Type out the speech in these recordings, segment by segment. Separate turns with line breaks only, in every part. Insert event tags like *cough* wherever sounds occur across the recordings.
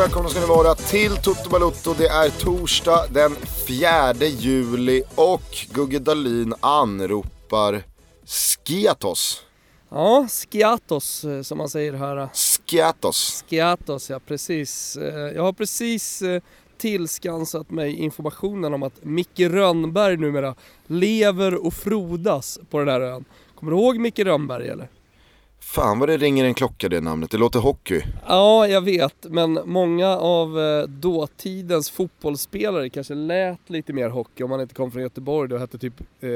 Välkomna ska ni vara till Toto Balutto. Det är torsdag den 4 juli och Gugge Dahlin anropar Skiatos.
Ja, skiatos eh, som man säger här.
Skiatos.
Skiatos, ja precis. Eh, Jag har precis eh, tillskansat mig informationen om att Micke Rönnberg numera lever och frodas på den här ön. Kommer du ihåg Micke Rönnberg eller?
Fan vad det ringer en klocka det namnet, det låter hockey.
Ja, jag vet, men många av eh, dåtidens fotbollsspelare kanske lät lite mer hockey om man inte kom från Göteborg och hette typ eh,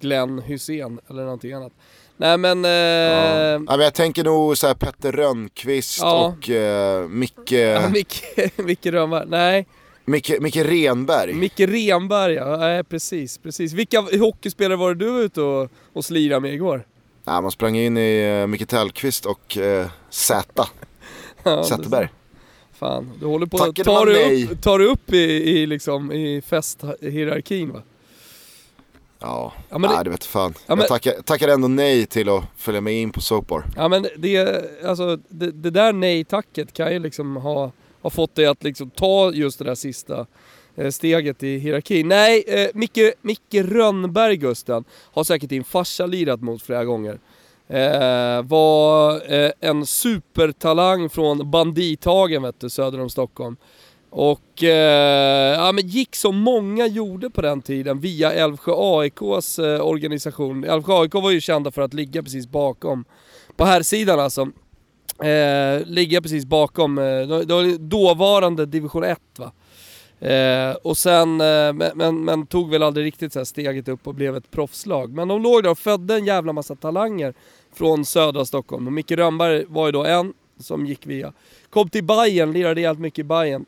Glenn Hussein eller någonting annat. Nej men... Eh,
Ja. Ja, men jag tänker nog så här Petter Rönnqvist
Ja.
och eh, Micke,
ja, Micke, *laughs* Micke Rönnberg, nej.
Micke, Micke Renberg.
Micke Renberg ja, nej precis, precis. Vilka hockeyspelare var det du var ute och, och slirade med igår?
Ja, man sprang in i eh, Micke Tellqvist och eh, Zäta, *laughs*
Ja,
Zetterberg.
det- Fan, du håller på att ta dig
nej.
upp, tar du upp i, i, liksom, i festhierarkin va?
Ja,
Ja, men det-
nej det vet fan.
Ja, men-
Jag tackar, tackar ändå nej till att följa med in på Soapbar.
Ja men det, alltså, det, det där nej-tacket kan ju liksom ha, ha fått dig att liksom ta just det där sista Eh, steget i hierarkin. Nej, eh, Micke, Micke Rönnberg Gusten har säkert din farsa lirat mot flera gånger. Eh, var eh, en supertalang från Bandithagen vet du, söder om Stockholm. Och eh, ja, men gick som många gjorde på den tiden via Älvsjö AIKs eh, organisation. Älvsjö AIK var ju kända för att ligga precis bakom, på här sidan alltså. Eh, ligga precis bakom, eh, dåvarande division 1 va. Eh, och sen, eh, men, men, men tog väl aldrig riktigt så här steget upp och blev ett proffslag. Men de låg där och födde en jävla massa talanger från södra Stockholm. Och Micke Rönnberg var ju då en som gick via. Kom till Bayern, lirade jävligt mycket i Bayern.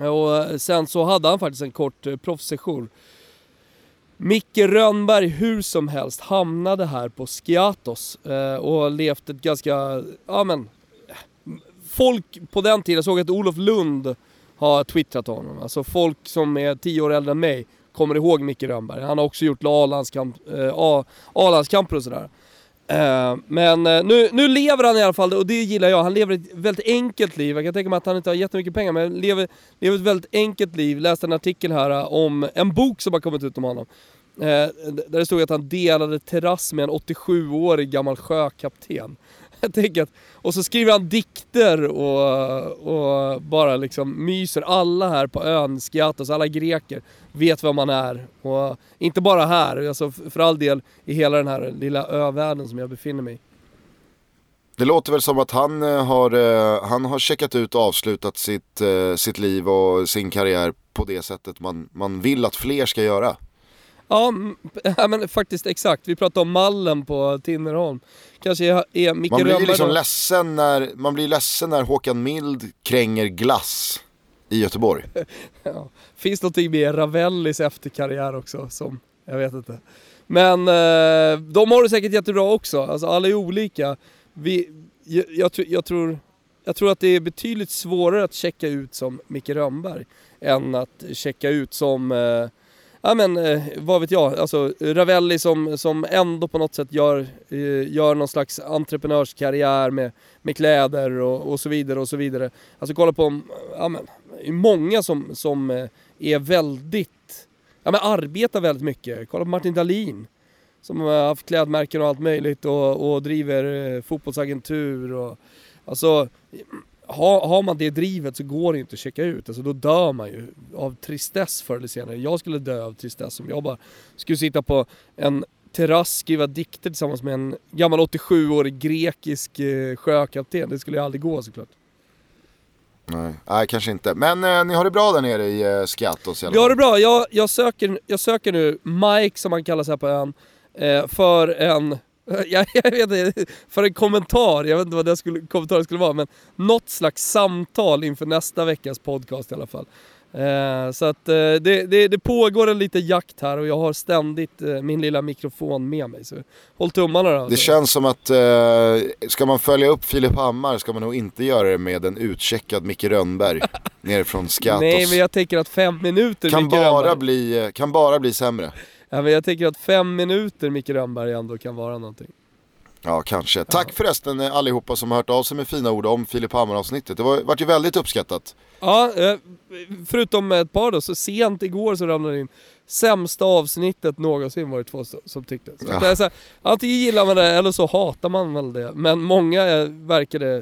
Och eh, sen så hade han faktiskt en kort eh, proffssession. Micke Rönnberg hur som helst hamnade här på Skiatos eh, och har levt ett ganska, ja men, eh, folk på den tiden, jag såg att Olof Lund har twittrat honom. Alltså folk som är tio år äldre än mig kommer ihåg Micke Rönnberg. Han har också gjort eh, A-landskamper och sådär. Eh, men eh, nu, nu lever han i alla fall och det gillar jag. Han lever ett väldigt enkelt liv. Jag kan tänka mig att han inte har jättemycket pengar men lever, lever ett väldigt enkelt liv. Läste en artikel här om en bok som har kommit ut om honom. Där det stod att han delade terrass med en 87-årig gammal sjökapten. *laughs* Jag tänker att, och så skriver han dikter och, och bara liksom myser. Alla här på ön, Skiathos, alla greker vet vem man är. Och inte bara här, alltså för all del i hela den här lilla övärlden som jag befinner mig i.
Det låter väl som att han eh, har, eh, han har checkat ut och avslutat sitt, eh, sitt liv och sin karriär på det sättet man, man vill att fler ska göra.
Ja, ja, men faktiskt exakt. Vi pratade om mallen på Tinnerholm. Kanske är, är Micke
Man blir
Rönnberg
liksom
då-
ledsen när, man blir ledsen när Håkan Mild kränger glass i Göteborg. *laughs*
Ja. Finns någonting med Ravellis efterkarriär också som, jag vet inte. Men eh, de har det säkert jättebra också, alltså alla är olika. Vi, jag, jag, tror- jag, tror, jag tror att det är betydligt svårare att checka ut som Micke Rönnberg än att checka ut som, eh, ja men eh, vad vet jag, alltså Ravelli som, som ändå på något sätt gör, eh, gör någon slags entreprenörskarriär med, med kläder och, och så vidare och så vidare. Alltså kolla på, ja men, många som, som eh, är väldigt, ja men arbetar väldigt mycket. Kolla på Martin Dahlin. Som har haft klädmärken och allt möjligt och, och driver eh, fotbollsagentur och alltså har, har man det drivet så går det inte att checka ut. Alltså då dör man ju av tristess förr eller senare. Jag skulle dö av tristess om jag bara skulle sitta på en terrass, skriva dikter tillsammans med en gammal 87-årig grekisk eh, sjökapten. Det skulle ju aldrig gå såklart.
Nej, nej kanske inte. Men eh, ni har det bra där nere i eh, Skiatos i alla
Vi har
fall.
det bra. Jag, jag, söker, jag söker nu Mike, som han kallas här på ön, eh, för en... *laughs* Jag, jag vet inte, för en kommentar, jag vet inte vad den skulle, kommentaren skulle vara, men något slags samtal inför nästa veckas podcast i alla fall. Eh, så att eh, det, det, det pågår en liten jakt här och jag har ständigt eh, min lilla mikrofon med mig. Så håll tummarna då.
Det känns som att eh, ska man följa upp Filip Hammar ska man nog inte göra det med en utcheckad Micke Rönnberg *laughs* nere från Skiatos.
Nej men jag tänker att fem minuter
kan,
Micke
bara
Rönnberg,
bli, eh, kan bara bli sämre.
Ja, men jag tänker att fem minuter Micke Rönnberg ändå kan vara någonting.
Ja, kanske. Tack förresten eh, allihopa som har hört av sig med fina ord om Filip Hammar-avsnittet. Det var, vart ju väldigt uppskattat.
Ja, eh, förutom ett par då, så sent igår så ramlade det in sämsta avsnittet någonsin var det två som- tyckte. Så
Ja.
det är så här, antingen gillar man det eller så hatar man väl det. Men många eh, verkade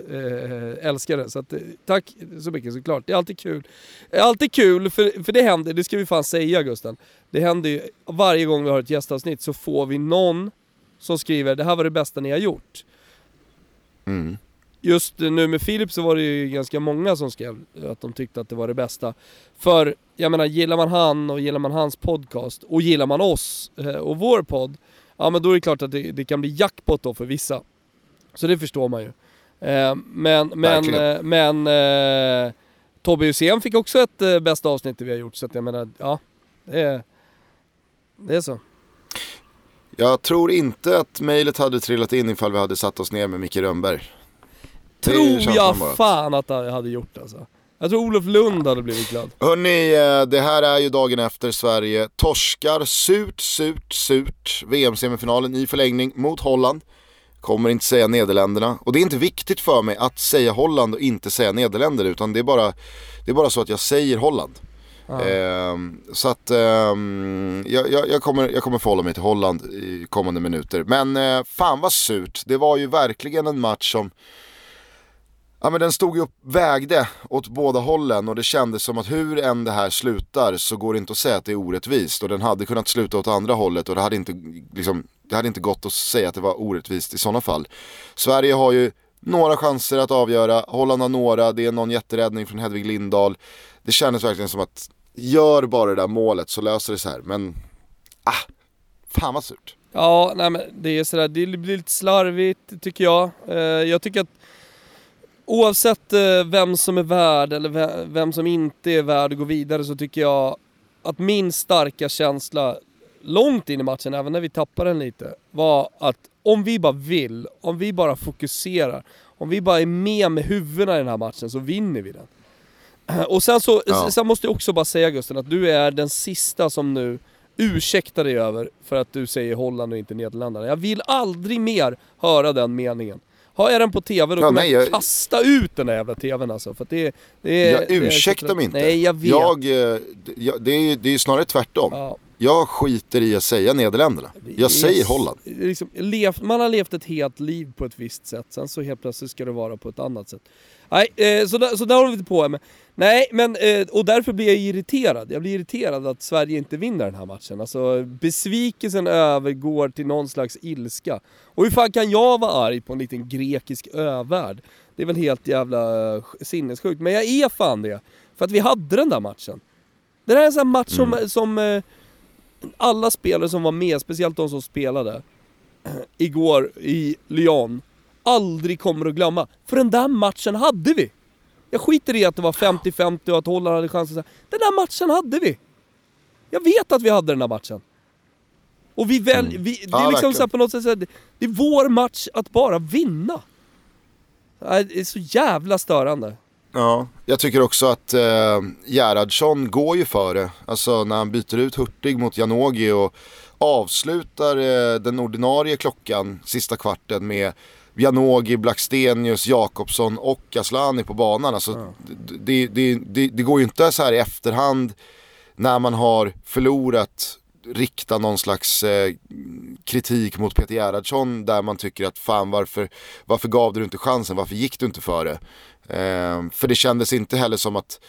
eh, älska det. Så att, eh, tack så mycket såklart. Det är alltid kul. Det är alltid kul, för, för det händer, det ska vi fan säga Gusten. Det händer ju, varje gång vi har ett gästavsnitt så får vi någon som skriver det här var det bästa ni har gjort.
Mm.
Just nu med Filip så var det ju ganska många som skrev att de tyckte att det var det bästa. För jag menar, gillar man han och gillar man hans podcast och gillar man oss eh, och vår podd, ja men då är det klart att det, det kan bli jackpot då för vissa. Så det förstår man ju. Eh, Men, men, eh, men eh, Tobbe Hysén fick också ett eh, bästa avsnitt vi har gjort, så att jag menar, ja. Det är, det är så.
Jag tror inte att mejlet hade trillat in ifall vi hade satt oss ner med Micke Rönnberg.
Tror jag fan att jag hade gjort alltså. Jag tror Olof Lund hade blivit glad.
Hörni, eh, det här är ju dagen efter Sverige torskar surt, surt, surt VM-semifinalen i förlängning mot Holland. Kommer inte säga Nederländerna. Och det är inte viktigt för mig att säga Holland och inte säga Nederländerna utan det är bara, det är bara så att jag säger Holland. Ehm, så att jag, jag, jag, kommer, jag kommer förhålla mig till Holland i kommande minuter. Men eh, fan vad surt. Det var ju verkligen en match som Ja men den stod ju upp, vägde åt båda hållen och det kändes som att hur än det här slutar så går det inte att säga att det är orättvist. Och den hade kunnat sluta åt andra hållet och det hade inte, liksom, det hade inte gått att säga att det var orättvist i sådana fall. Sverige har ju några chanser att avgöra, Holland har några, det är någon jätteräddning från Hedvig Lindahl. Det kändes verkligen som att gör bara det där målet så löser det sig här. Men, ah, fan vad surt.
Ja, nej men det är sådär, det blir lite slarvigt tycker jag. Eh, jag tycker att oavsett eh, vem som är värd eller ve- vem som inte är värd att gå vidare så tycker jag att min starka känsla långt in i matchen, även när vi tappade den lite, var att om vi bara vill, om vi bara fokuserar, om vi bara är med med huvudena i den här matchen så vinner vi den. *clears throat* Och sen så,
Ja.
sen måste jag också bara säga Gusten att du är den sista som nu ursäktar dig över för att du säger Holland och inte Nederländerna. Jag vill aldrig mer höra den meningen. Har jag den på TV då
Ja,
kommer
nej,
jag
jag-
kasta ut den där jävla TVn alltså. För det, det
Jag
det
ursäktar mig inte.
Nej, jag vet.
Jag, eh, jag, det, är, det är ju snarare tvärtom.
Ja.
Jag skiter i att säga Nederländerna. Jag säger Holland.
Liksom, man har levt ett helt liv på ett visst sätt, sen så helt plötsligt ska det vara på ett annat sätt. Nej, eh, så, där, så där håller vi inte på med. Nej, men, eh, och därför blir jag irriterad. Jag blir irriterad att Sverige inte vinner den här matchen. Alltså besvikelsen övergår till någon slags ilska. Och hur fan kan jag vara arg på en liten grekisk övärld? Det är väl helt jävla eh, sinnessjukt. Men jag är fan det. För att vi hade den där matchen. Det där är en sån här match som, som eh, alla spelare som var med, speciellt de som spelade *clears throat* igår i Lyon, aldrig kommer att glömma. För den där matchen hade vi! Jag skiter i att det var 50-50 och att Holland hade chansen. Den där matchen hade vi! Jag vet att vi hade den där matchen. Och vi väl, vi, det är liksom så på något sätt, det det är vår match att bara vinna. Det är så jävla störande.
Ja. Jag tycker också att eh, Gerhardsson går ju före. Alltså när han byter ut Hurtig mot Janogy och avslutar eh, den ordinarie klockan, sista kvarten med Janogy, Blackstenius, Jakobsson och Aslani på banan. Alltså, det, det, det, det går ju inte så här i efterhand när man har förlorat rikta någon slags eh, kritik mot Peter Gerhardsson där man tycker att fan varför, varför gav du inte chansen, varför gick du inte före? Eh, för det kändes inte heller som att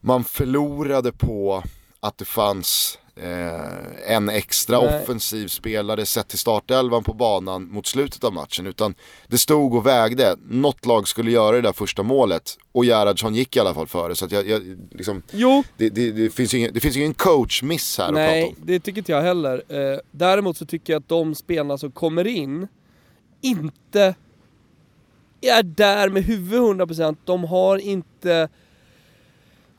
man förlorade på att det fanns eh, en extra
Nej.
offensiv spelare sett till startelvan på banan mot slutet av matchen. Utan det stod och vägde, något lag skulle göra det där första målet och Gerhardsson gick i alla fall före. Så att jag, jag, liksom,
Jo,
det, det, det, finns ingen, det finns ingen coachmiss här att
Nej,
prata om.
det tycker inte jag heller. Eh, däremot så tycker jag att de spelarna som kommer in inte är där med huvud 100%. De har inte...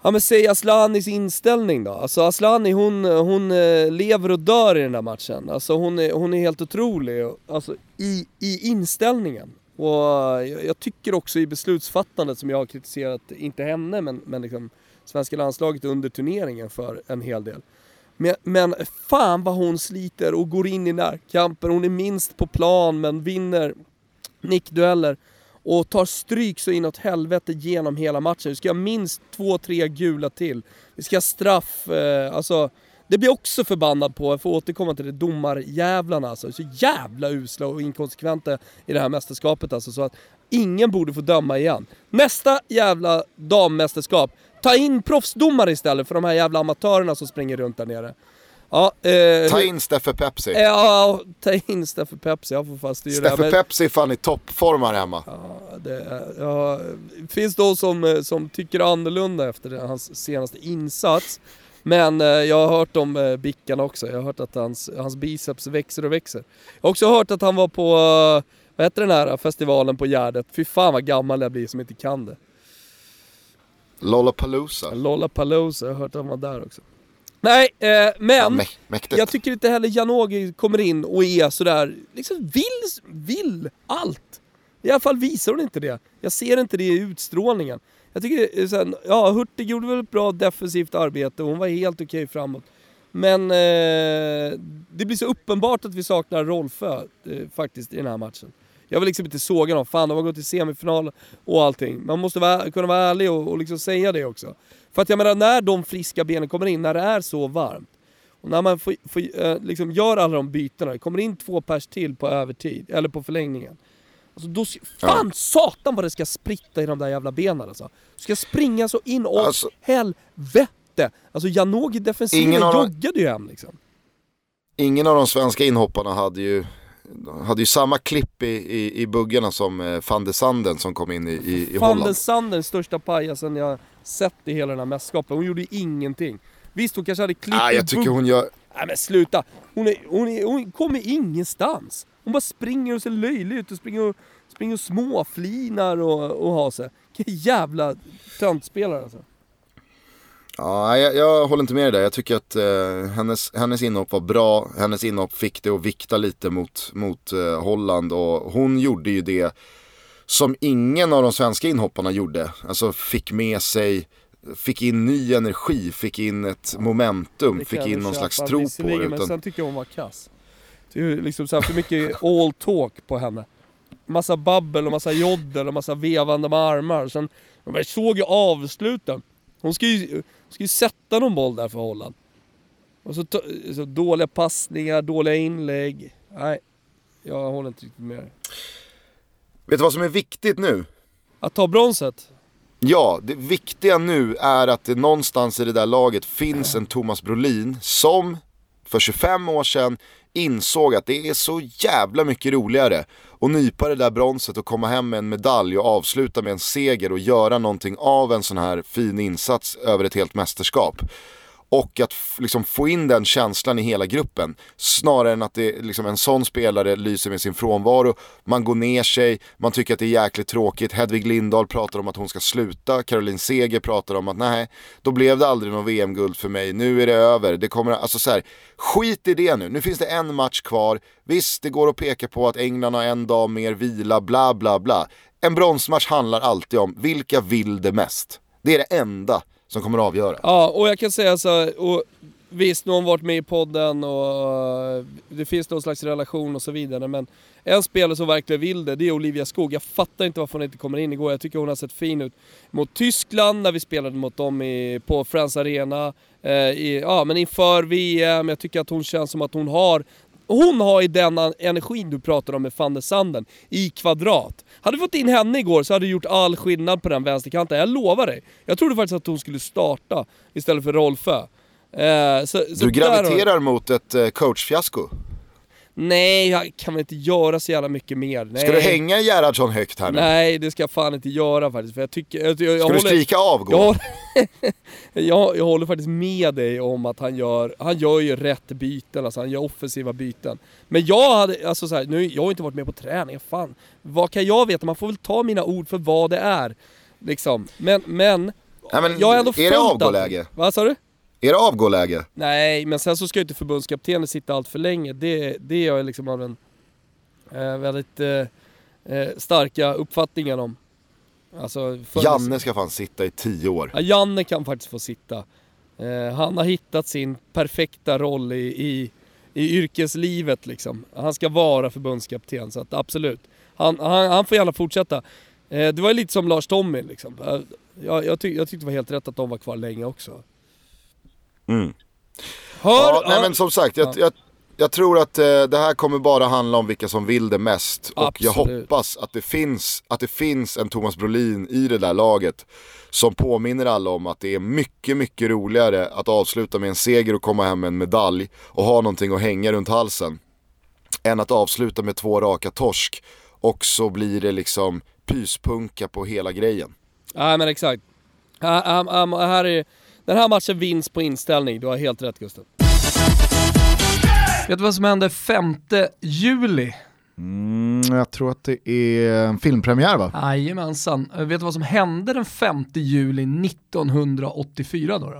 Ja men säg Aslanis inställning då. Alltså Aslani hon, hon eh, lever och dör i den där matchen. Alltså hon är, hon är helt otrolig. Alltså i, i inställningen. Och jag, jag tycker också i beslutsfattandet som jag har kritiserat, inte henne men, men liksom svenska landslaget under turneringen för en hel del. Men, men fan vad hon sliter och går in i närkamper. Hon är minst på plan men vinner nickdueller och tar stryk så inåt helvete genom hela matchen. Vi ska ha minst två, tre gula till. Vi ska ha straff, eh, alltså det blir också förbannad på, jag får återkomma till det, domarjävlarna alltså. Så jävla usla och inkonsekventa i det här mästerskapet alltså. Så att ingen borde få döma igen. Nästa jävla dammästerskap, ta in proffsdomare istället för de här jävla amatörerna som springer runt där nere.
Ja, eh, ta in Steffe Pepsi.
Ja, ta in Steffe Pepsi. Jag får fast
styra Steffe Pepsi är fan i toppform här hemma.
Ja, det, ja, finns de som, eh, som tycker annorlunda efter hans senaste insats. Men eh, jag har hört om eh, Bickan också. Jag har hört att hans, hans biceps växer och växer. Jag har också hört att han var på, eh, vad heter den här festivalen på Gärdet? Fy fan vad gammal jag blir som inte kan det.
Lollapalooza.
Lollapalooza, jag har hört att han var där också. Nej, eh, men ja, jag tycker inte heller Janogy kommer in och är sådär, liksom vill, vill allt. I alla fall visar hon inte det. Jag ser inte det i utstrålningen. Jag tycker sen, ja Hurtig gjorde väl ett bra defensivt arbete och hon var helt okej okay framåt. Men eh, det blir så uppenbart att vi saknar Rolfö eh, faktiskt i den här matchen. Jag vill liksom inte såga dem, fan de har gått till semifinal och allting. Man måste vara, kunna vara ärlig och, och liksom säga det också. För att jag menar, när de friska benen kommer in, när det är så varmt, och när man får, får, eh, liksom gör alla de bytena, det kommer in två pers till på övertid, eller på förlängningen. Alltså då, fan ja. satan vad det ska spritta i de där jävla benen alltså. Du ska springa så in och alltså, helvete! Alltså Janogy defensiven joggade ju hem liksom.
Ingen av de svenska inhopparna hade ju hade ju samma klipp i, i, i buggarna som eh, van de Sanden som kom in i, i, i Holland.
Van de Sanden, största pajasen jag sett i hela den här mästerskapet. Hon gjorde ingenting. Visst, hon kanske hade klippt
Nej, jag tycker hon gör...
Nej men sluta! Hon, är, hon, är, hon kommer ingenstans. Hon bara springer och ser löjlig ut och springer och, springer och småflinar och, och har sig. Vilken jävla töntspelare alltså.
Ja, jag, jag, håller inte med dig där. Jag tycker att eh, hennes, hennes inhopp var bra. Hennes inhopp fick det att vikta lite mot, mot eh, Holland och hon gjorde ju det som ingen av de svenska inhopparna gjorde. Alltså fick med sig, fick in ny energi, fick in ett momentum, fick in någon slags tro på det.
Utan... Men sen tycker jag hon var kass. Det är liksom så här för mycket all talk på henne. Massa babbel och massa joddel och massa vevande med armar. Sen, jag såg ju avsluten. Hon ska ju, ska ju sätta någon boll där för Holland. Och så, så dåliga passningar, dåliga inlägg. Nej, jag håller inte riktigt med.
Vet du vad som är viktigt nu?
Att ta bronset?
Ja, det viktiga nu är att det någonstans i det där laget finns en Thomas Brolin som för 25 år sedan insåg att det är så jävla mycket roligare att nypa det där bronset och komma hem med en medalj och avsluta med en seger och göra någonting av en sån här fin insats över ett helt mästerskap. Och att liksom få in den känslan i hela gruppen. Snarare än att det, liksom, en sån spelare lyser med sin frånvaro. Man går ner sig, man tycker att det är jäkligt tråkigt. Hedvig Lindahl pratar om att hon ska sluta. Caroline Seger pratar om att nej, då blev det aldrig någon VM-guld för mig. Nu är det över. Det kommer, alltså så här, skit i det nu. Nu finns det en match kvar. Visst, det går att peka på att England har en dag mer vila, bla bla bla. En bronsmatch handlar alltid om vilka vill det mest. Det är det enda som kommer att avgöra.
Ja, och jag kan säga så här, och visst nu har hon varit med i podden och det finns någon slags relation och så vidare, men en spelare som verkligen vill det, det är Olivia Skog. Jag fattar inte varför hon inte kommer in igår. Jag tycker hon har sett fin ut mot Tyskland när vi spelade mot dem i, på Friends Arena. Eh, i, ja, men inför VM, jag tycker att hon känns som att hon har hon har ju den energin du pratar om med van der Sanden i kvadrat. Hade vi fått in henne igår så hade det gjort all skillnad på den vänsterkanten, jag lovar dig. Jag trodde faktiskt att hon skulle starta istället för Rolfö.
Eh, så, så du graviterar har... mot ett eh, coachfiasko?
Nej, jag kan väl inte göra så jävla mycket mer. Nej.
Ska du hänga Gerhardsson högt här nu?
Nej, det ska jag fan inte göra faktiskt. För jag tycker, jag, jag,
ska jag du skrika avgå?
Jag, jag, jag håller faktiskt med dig om att han gör, han gör ju rätt byten, alltså han gör offensiva byten. Men jag hade, alltså så här, nu, jag har inte varit med på träning, fan. Vad kan jag veta? Man får väl ta mina ord för vad det är. Liksom. Men, men,
ja, men jag är ändå Är det avgåläge?
Vad sa du?
Är det avgåläge?
Nej, men sen så ska ju inte förbundskaptenen sitta allt för länge. Det, det är jag liksom av den eh, väldigt eh, eh, starka uppfattningen om.
Alltså, Janne ska fan sitta i tio år.
Ja, Janne kan faktiskt få sitta. Eh, han har hittat sin perfekta roll i, i, i yrkeslivet liksom. Han ska vara förbundskapten, så att absolut. Han, han, han får gärna fortsätta. Eh, det var lite som Lars Tommy liksom. Eh, jag, jag, tyck, jag tyckte det var helt rätt att de var kvar länge också.
Mm.
Hör!
Ja, nej
ja.
men som sagt, jag,
Ja.
jag, jag tror att eh, det här kommer bara handla om vilka som vill det mest. Och jag
Absolut.
hoppas att det, finns, att det finns en Thomas Brolin i det där laget som påminner alla om att det är mycket, mycket roligare att avsluta med en seger och komma hem med en medalj och ha någonting att hänga runt halsen. Än att avsluta med två raka torsk och så blir det liksom pyspunka på hela grejen.
Nej men exakt. Här, här, här är, den här matchen vinns på inställning, du har helt rätt Gustav. Vet du vad som hände 5 juli?
Mm, jag tror att det är en filmpremiär va?
Jajamensan. Vet du vad som hände den 5 juli 1984 då? då?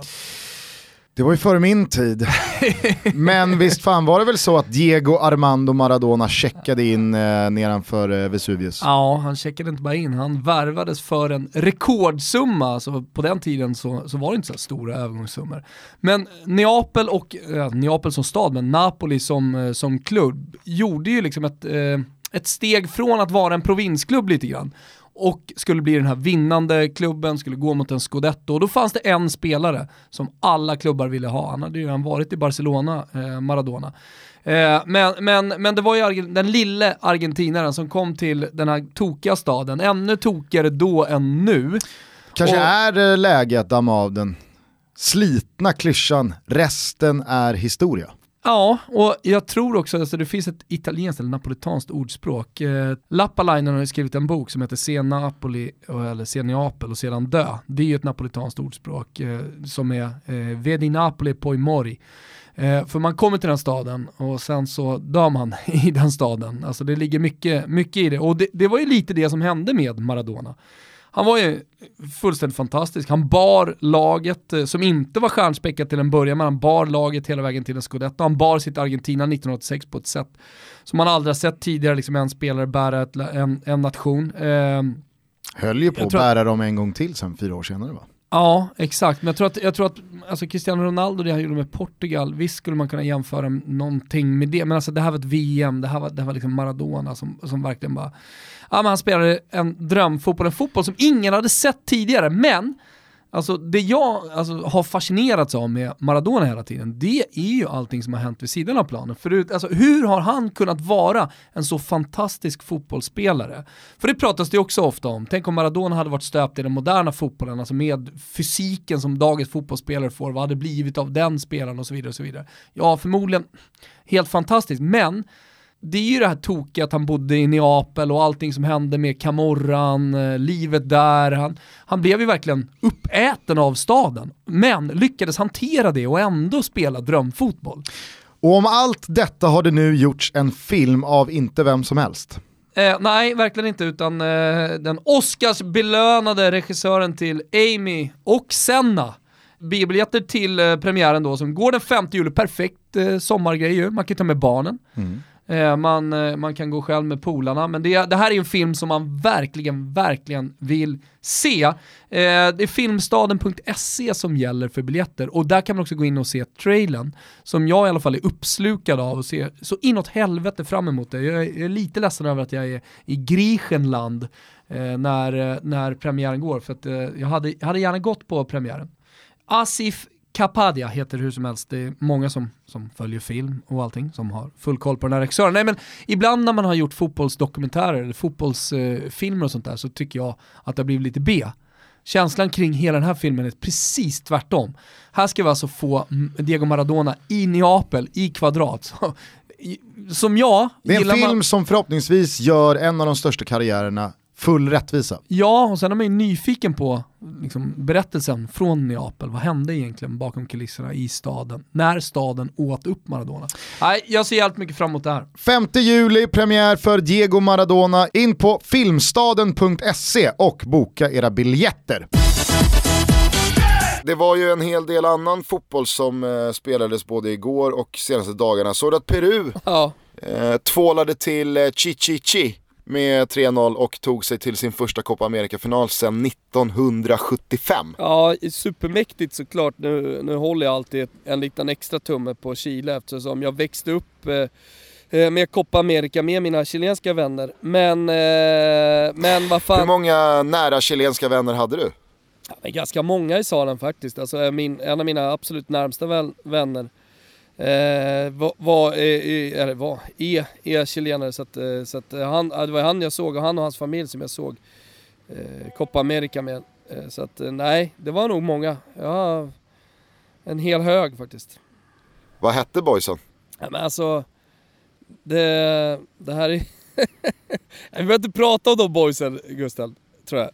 Det var ju före min tid. *laughs* Men visst fan var det väl så att Diego Armando Maradona checkade in eh, nedanför eh, Vesuvius?
Ja, han checkade inte bara in, han värvades för en rekordsumma. Alltså på den tiden så, så var det inte så stora övergångssummor. Men Neapel och, ja, Neapel som stad, men Napoli som, eh, som klubb gjorde ju liksom ett, eh, ett steg från att vara en provinsklubb lite grann och skulle bli den här vinnande klubben, skulle gå mot en scudetto. Och då fanns det en spelare som alla klubbar ville ha. Han hade ju redan varit i Barcelona, eh, Maradona. Eh, men, men, men det var ju den lille argentinaren som kom till den här tokiga staden, ännu tokigare då än nu.
Kanske
och-
är eh, läge att damma av den slitna klyschan “resten är historia”.
Ja, och jag tror också att alltså, det finns ett italienskt eller napolitanskt ordspråk. Eh, Lappalainen har ju skrivit en bok som heter Se Napoli, eh, eller Se Neapel och sedan dö. Det är ju ett napolitanskt ordspråk eh, som är eh, Vedi Napoli poi mori. Eh, för man kommer till den staden och sen så dör man *laughs* i den staden. Alltså det ligger mycket, mycket i det. Och det, det var ju lite det som hände med Maradona. Han var ju fullständigt fantastisk. Han bar laget, eh, som inte var stjärnspäckat till en början, men han bar laget hela vägen till en scudetto. Han bar sitt Argentina 1986 på ett sätt som man aldrig har sett tidigare, liksom en spelare bära ett, en, en nation. Eh,
Höll ju på att bära dem en gång till sen fyra år senare va?
Ja, exakt. Men jag tror att, jag tror att alltså Cristiano Ronaldo, det han gjorde med Portugal, visst skulle man kunna jämföra någonting med det, men alltså det här var ett VM, det här var, det här var liksom Maradona som, som verkligen bara, ja men han spelade en drömfotboll, en fotboll som ingen hade sett tidigare, men Alltså det jag alltså, har fascinerats av med Maradona hela tiden, det är ju allting som har hänt vid sidan av planen. Förut, alltså, hur har han kunnat vara en så fantastisk fotbollsspelare? För det pratas det också ofta om. Tänk om Maradona hade varit stöpt i den moderna fotbollen, alltså med fysiken som dagens fotbollsspelare får, vad hade det blivit av den spelaren och så vidare. och så vidare. Ja, förmodligen helt fantastiskt, men det är ju det här tokiga att han bodde i Neapel och allting som hände med Camorran, eh, livet där. Han, han blev ju verkligen uppäten av staden, men lyckades hantera det och ändå spela drömfotboll.
Och om allt detta har det nu gjorts en film av inte vem som helst.
Eh, nej, verkligen inte, utan eh, den Oscarsbelönade regissören till Amy och Senna. Biobiljetter till eh, premiären då som går den 5 juli, perfekt eh, sommargrej ju, man kan ta med barnen. Eh, Eh, man, eh, man kan gå själv med polarna, men det, det här är en film som man verkligen, verkligen vill se. Eh, det är filmstaden.se som gäller för biljetter och där kan man också gå in och se trailern som jag i alla fall är uppslukad av och ser så inåt helvete fram emot det. Jag är, jag är lite ledsen över att jag är i Griechenland eh, när, eh, när premiären går för att eh, jag, hade, jag hade gärna gått på premiären. Asif Kapadia heter hur som helst, det är många som, som följer film och allting som har full koll på den här regissören. Nej men ibland när man har gjort fotbollsdokumentärer eller fotbollsfilmer och sånt där så tycker jag att det har blivit lite B. Känslan kring hela den här filmen är precis tvärtom. Här ska vi alltså få mm, Diego Maradona i Neapel i kvadrat. Så, som jag
Det är en film som förhoppningsvis gör en av de största karriärerna full rättvisa.
Ja, och sen är man ju nyfiken på liksom, berättelsen från Neapel. Vad hände egentligen bakom kulisserna i staden? När staden åt upp Maradona? Nej, jag ser jävligt mycket fram emot det här.
5 juli, premiär för Diego Maradona. In på filmstaden.se och boka era biljetter.
Det var ju en hel del annan fotboll som eh, spelades både igår och senaste dagarna. Såg du att Peru
Ja,
eh, tvålade till eh, Chichichi med 3-0 och tog sig till sin första Copa America-final sedan 1975.
Ja, supermäktigt såklart. Nu, nu håller jag alltid en liten extra tumme på Chile eftersom jag växte upp eh, eh, med Copa America med mina chilenska vänner. Men, eh, men vad fan.
Hur många nära chilenska vänner hade du?
Ja, ganska många i salen faktiskt. Alltså min, en av mina absolut närmsta vänner Eh, var, var, eh, eller var, är, är chilenare så att, eh, så att eh, han, det var han jag såg och han och hans familj som jag såg eh, Copa America med. Eh, så att nej, det var nog många. Ja, en hel hög faktiskt.
Vad hette boysen?
Ja, men alltså, det, det här är... *laughs* Vi behöver inte prata om de boysen Gustav, tror jag.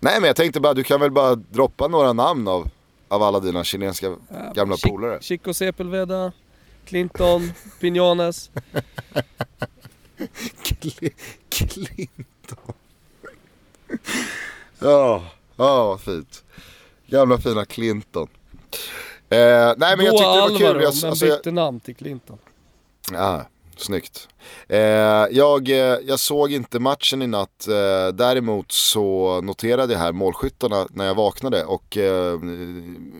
Nej men jag tänkte bara, du kan väl bara droppa några namn av, av alla dina chilenska ja, gamla polare.
Chico Sepulveda, Clinton, Pinones.
Clinton. Ja, ja vad fint. Gamla fina Clinton. Eh, nej men Då jag tyckte det var kul.
Alvaro, men alltså, bytte jag... namn till Clinton.
Ja, Snyggt. Eh, jag, eh, jag såg inte matchen i natt, eh, däremot så noterade jag här målskyttarna när jag vaknade och eh,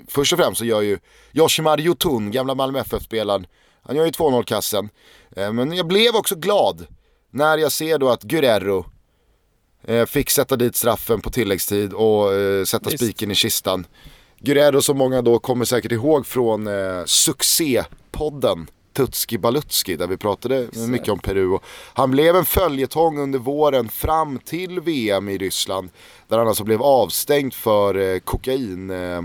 först och främst så gör ju Yoshimar Yotun, gamla Malmö FF-spelaren, han gör ju 2-0 kassen. Eh, men jag blev också glad när jag ser då att Guerrero eh, fick sätta dit straffen på tilläggstid och sätta spiken i kistan. Guerrero som många då kommer säkert ihåg från eh, succépodden Tutski Balutski där vi pratade mycket om Peru. Och han blev en följetong under våren fram till VM i Ryssland. Där han alltså blev avstängd för eh, kokain. Eh,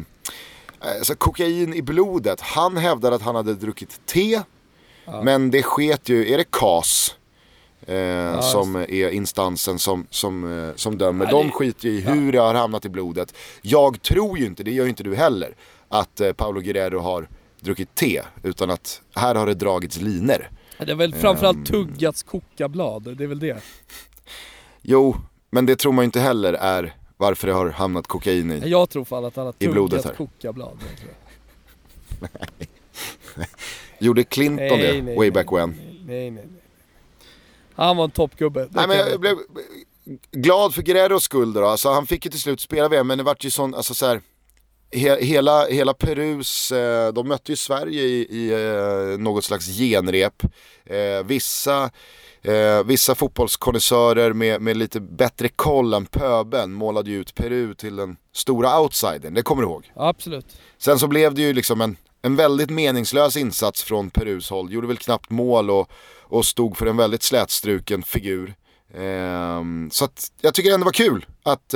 alltså kokain i blodet. Han hävdade att han hade druckit te. Ja. Men det sket ju, är det KAS? Eh, ja, som är instansen som, som, eh, som dömer. Ja, De skiter i hur det har hamnat i blodet. Jag tror ju inte, det gör ju inte du heller, att eh, Paolo Guerrero har druckit te, utan att här har det dragits liner.
Det är väl framförallt um, tuggats kokablad, det är väl det?
Jo, men det tror man ju inte heller är varför det har hamnat kokain i
Jag tror fan att han har tuggat kokablad.
nej. *laughs* Gjorde Clinton nej, det nej, way back when?
Nej, nej, nej. Han var en toppgubbe.
Nej, men jag blev glad för Guerreros skull då. Alltså, han fick ju till slut spela VM, men det vart ju sån, alltså så här, hela, hela Perus, eh, de mötte ju Sverige i, i eh, något slags genrep. Eh, vissa, vissa fotbollskonnässörer med, med lite bättre koll än pöben målade ju ut Peru till den stora outsidern, det kommer du ihåg?
Absolut.
Sen så blev det ju liksom en, en väldigt meningslös insats från Perus håll, gjorde väl knappt mål och, och stod för en väldigt slätstruken figur. Ehm, så att jag tycker ändå det var kul att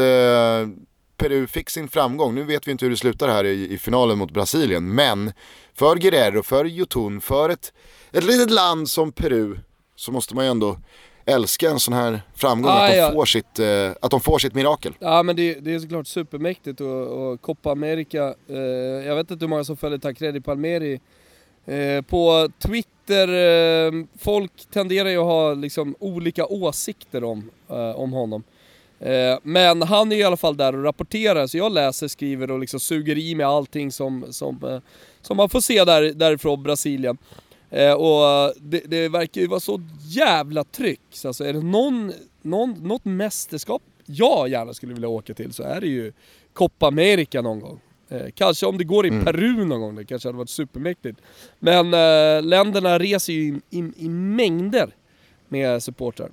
Peru fick sin framgång. Nu vet vi inte hur det slutar här i, i finalen mot Brasilien. Men för Guerrero, för Jotun, för ett, ett litet land som Peru så måste man ju ändå älska en sån här framgång, ah, att, de ja. får sitt, eh, att de får sitt mirakel.
Ja men det, det är såklart supermäktigt och, och Copa America, eh, jag vet inte hur många som följer Tancredi Palmeri eh, på Twitter, eh, folk tenderar ju att ha liksom olika åsikter om, eh, om honom. Eh, men han är i alla fall där och rapporterar, så jag läser, skriver och liksom suger i mig allting som, som, eh, som man får se där, därifrån Brasilien. Eh, och det, det, verkar ju vara så jävla tryck. Så alltså är det någon, någon, något mästerskap jag gärna skulle vilja åka till så är det ju Copa America någon gång. Eh, kanske om det går i mm. Peru någon gång, det kanske hade varit supermäktigt. Men eh, länderna reser ju i, i, i mängder med supportrar.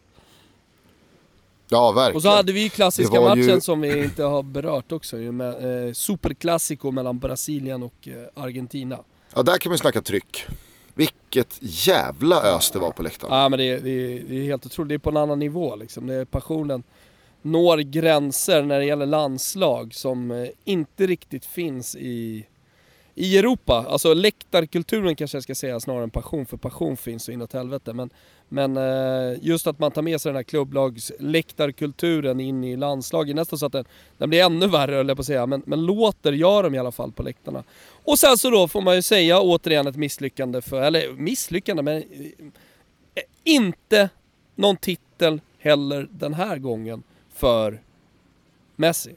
Ja, verkligen.
Och så hade vi ju klassiska matchen ju... som vi inte har berört också med, eh, Superclásico mellan Brasilien och eh, Argentina.
Ja, där kan man snacka tryck. Vilket jävla ös det var på läktaren.
Ja men det, det, det är helt otroligt, det är på en annan nivå liksom. Det är passionen når gränser när det gäller landslag som eh, inte riktigt finns i, i Europa. Alltså läktarkulturen kanske jag ska säga snarare än passion, för passion finns så inåt helvete. Men men eh, just att man tar med sig den här klubblagsläktarkulturen in i landslaget, nästan så att den, den blir ännu värre höll jag på att säga, men, men låter gör de i alla fall på läktarna. Och sen så då får man ju säga återigen ett misslyckande för, eller misslyckande men eh, inte någon titel heller den här gången för Messi.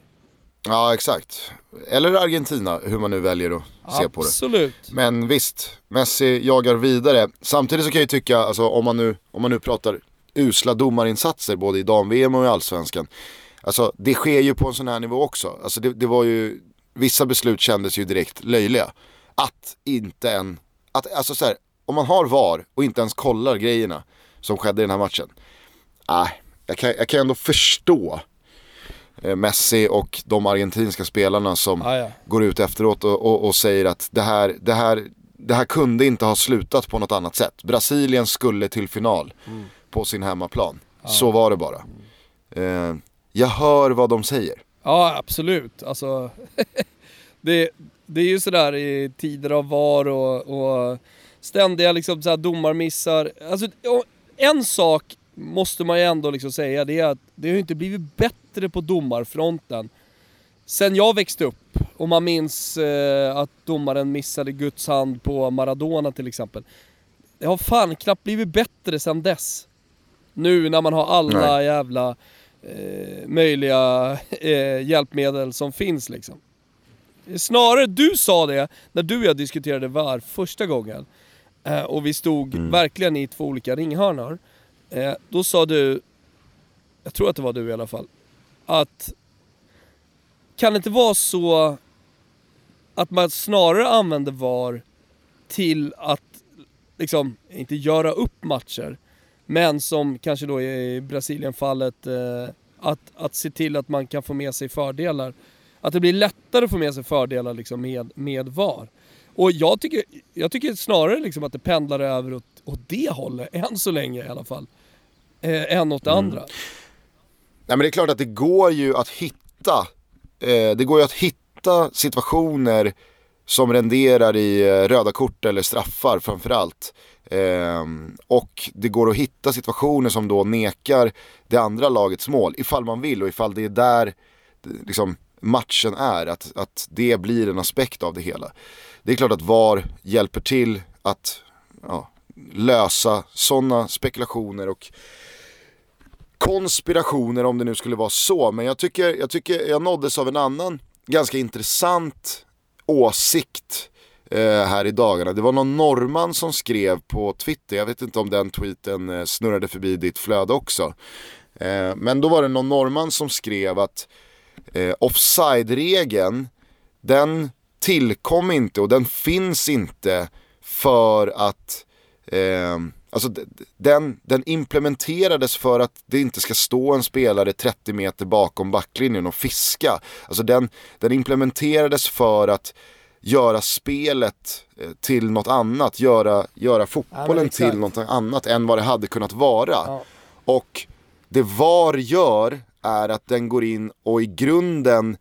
Ja exakt. Eller Argentina, hur man nu väljer att se på det.
Absolut.
Men visst, Messi jagar vidare. Samtidigt så kan jag ju tycka, alltså, om, man nu, om man nu pratar usla domarinsatser både i dam-VM och i allsvenskan. Alltså det sker ju på en sån här nivå också. Alltså det, det var ju, vissa beslut kändes ju direkt löjliga. Att inte en, att, alltså så här, om man har VAR och inte ens kollar grejerna som skedde i den här matchen. Nej, äh, jag, kan, jag kan ändå förstå Messi och de argentinska spelarna som ah, ja. går ut efteråt och, och, och, säger att det här, det, här, det här kunde inte ha slutat på något annat sätt. Brasilien skulle till final mm. på sin hemmaplan. Ah. Så var det bara. Mm. Eh, jag hör vad de säger.
Ja, absolut. Alltså, *laughs* det, det är ju sådär i tider av VAR och, och ständiga liksom, så domarmissar. Alltså, en sak måste man ju ändå liksom säga, det är att det har inte blivit bättre på domarfronten sen jag växte upp. Och man minns eh, att domaren missade Guds hand på Maradona till exempel. Det har fan knappt blivit bättre sen dess. Nu när man har alla Nej. jävla eh, möjliga *laughs* eh, hjälpmedel som finns liksom. Snarare, du sa det när du och jag diskuterade VAR första gången. Eh, och vi stod mm. verkligen i två olika ringhörnor. Eh, då sa du, jag tror att det var du i alla fall, att kan det inte vara så att man snarare använder VAR till att, liksom, inte göra upp matcher, men som kanske då i Brasilien-fallet, eh, att, att se till att man kan få med sig fördelar. Att det blir lättare att få med sig fördelar liksom med, med VAR. Och jag tycker, jag tycker snarare liksom att det pendlar över åt, åt det hållet, *laughs* än så länge i alla fall. Eh, än åt det mm. andra.
Nej men det är klart att det går ju att hitta, eh, det går ju att hitta situationer som renderar i eh, röda kort eller straffar framförallt. Eh, och det går att hitta situationer som då nekar det andra lagets mål ifall man vill och ifall det är där liksom, matchen är, att, att det blir en aspekt av det hela. Det är klart att VAR hjälper till att ja, lösa sådana spekulationer och konspirationer om det nu skulle vara så. Men jag tycker jag, tycker jag nåddes av en annan ganska intressant åsikt eh, här i dagarna. Det var någon norrman som skrev på Twitter, jag vet inte om den tweeten eh, snurrade förbi ditt flöde också. Eh, men då var det någon norrman som skrev att eh, offside-regeln, den tillkom inte och den finns inte för att eh, Alltså den, den implementerades för att det inte ska stå en spelare 30 meter bakom backlinjen och fiska. Alltså den, den implementerades för att göra spelet eh, till något annat, göra, göra fotbollen ja, till något annat än vad det hade kunnat vara. Ja. Och det VAR gör är att den går in och i grunden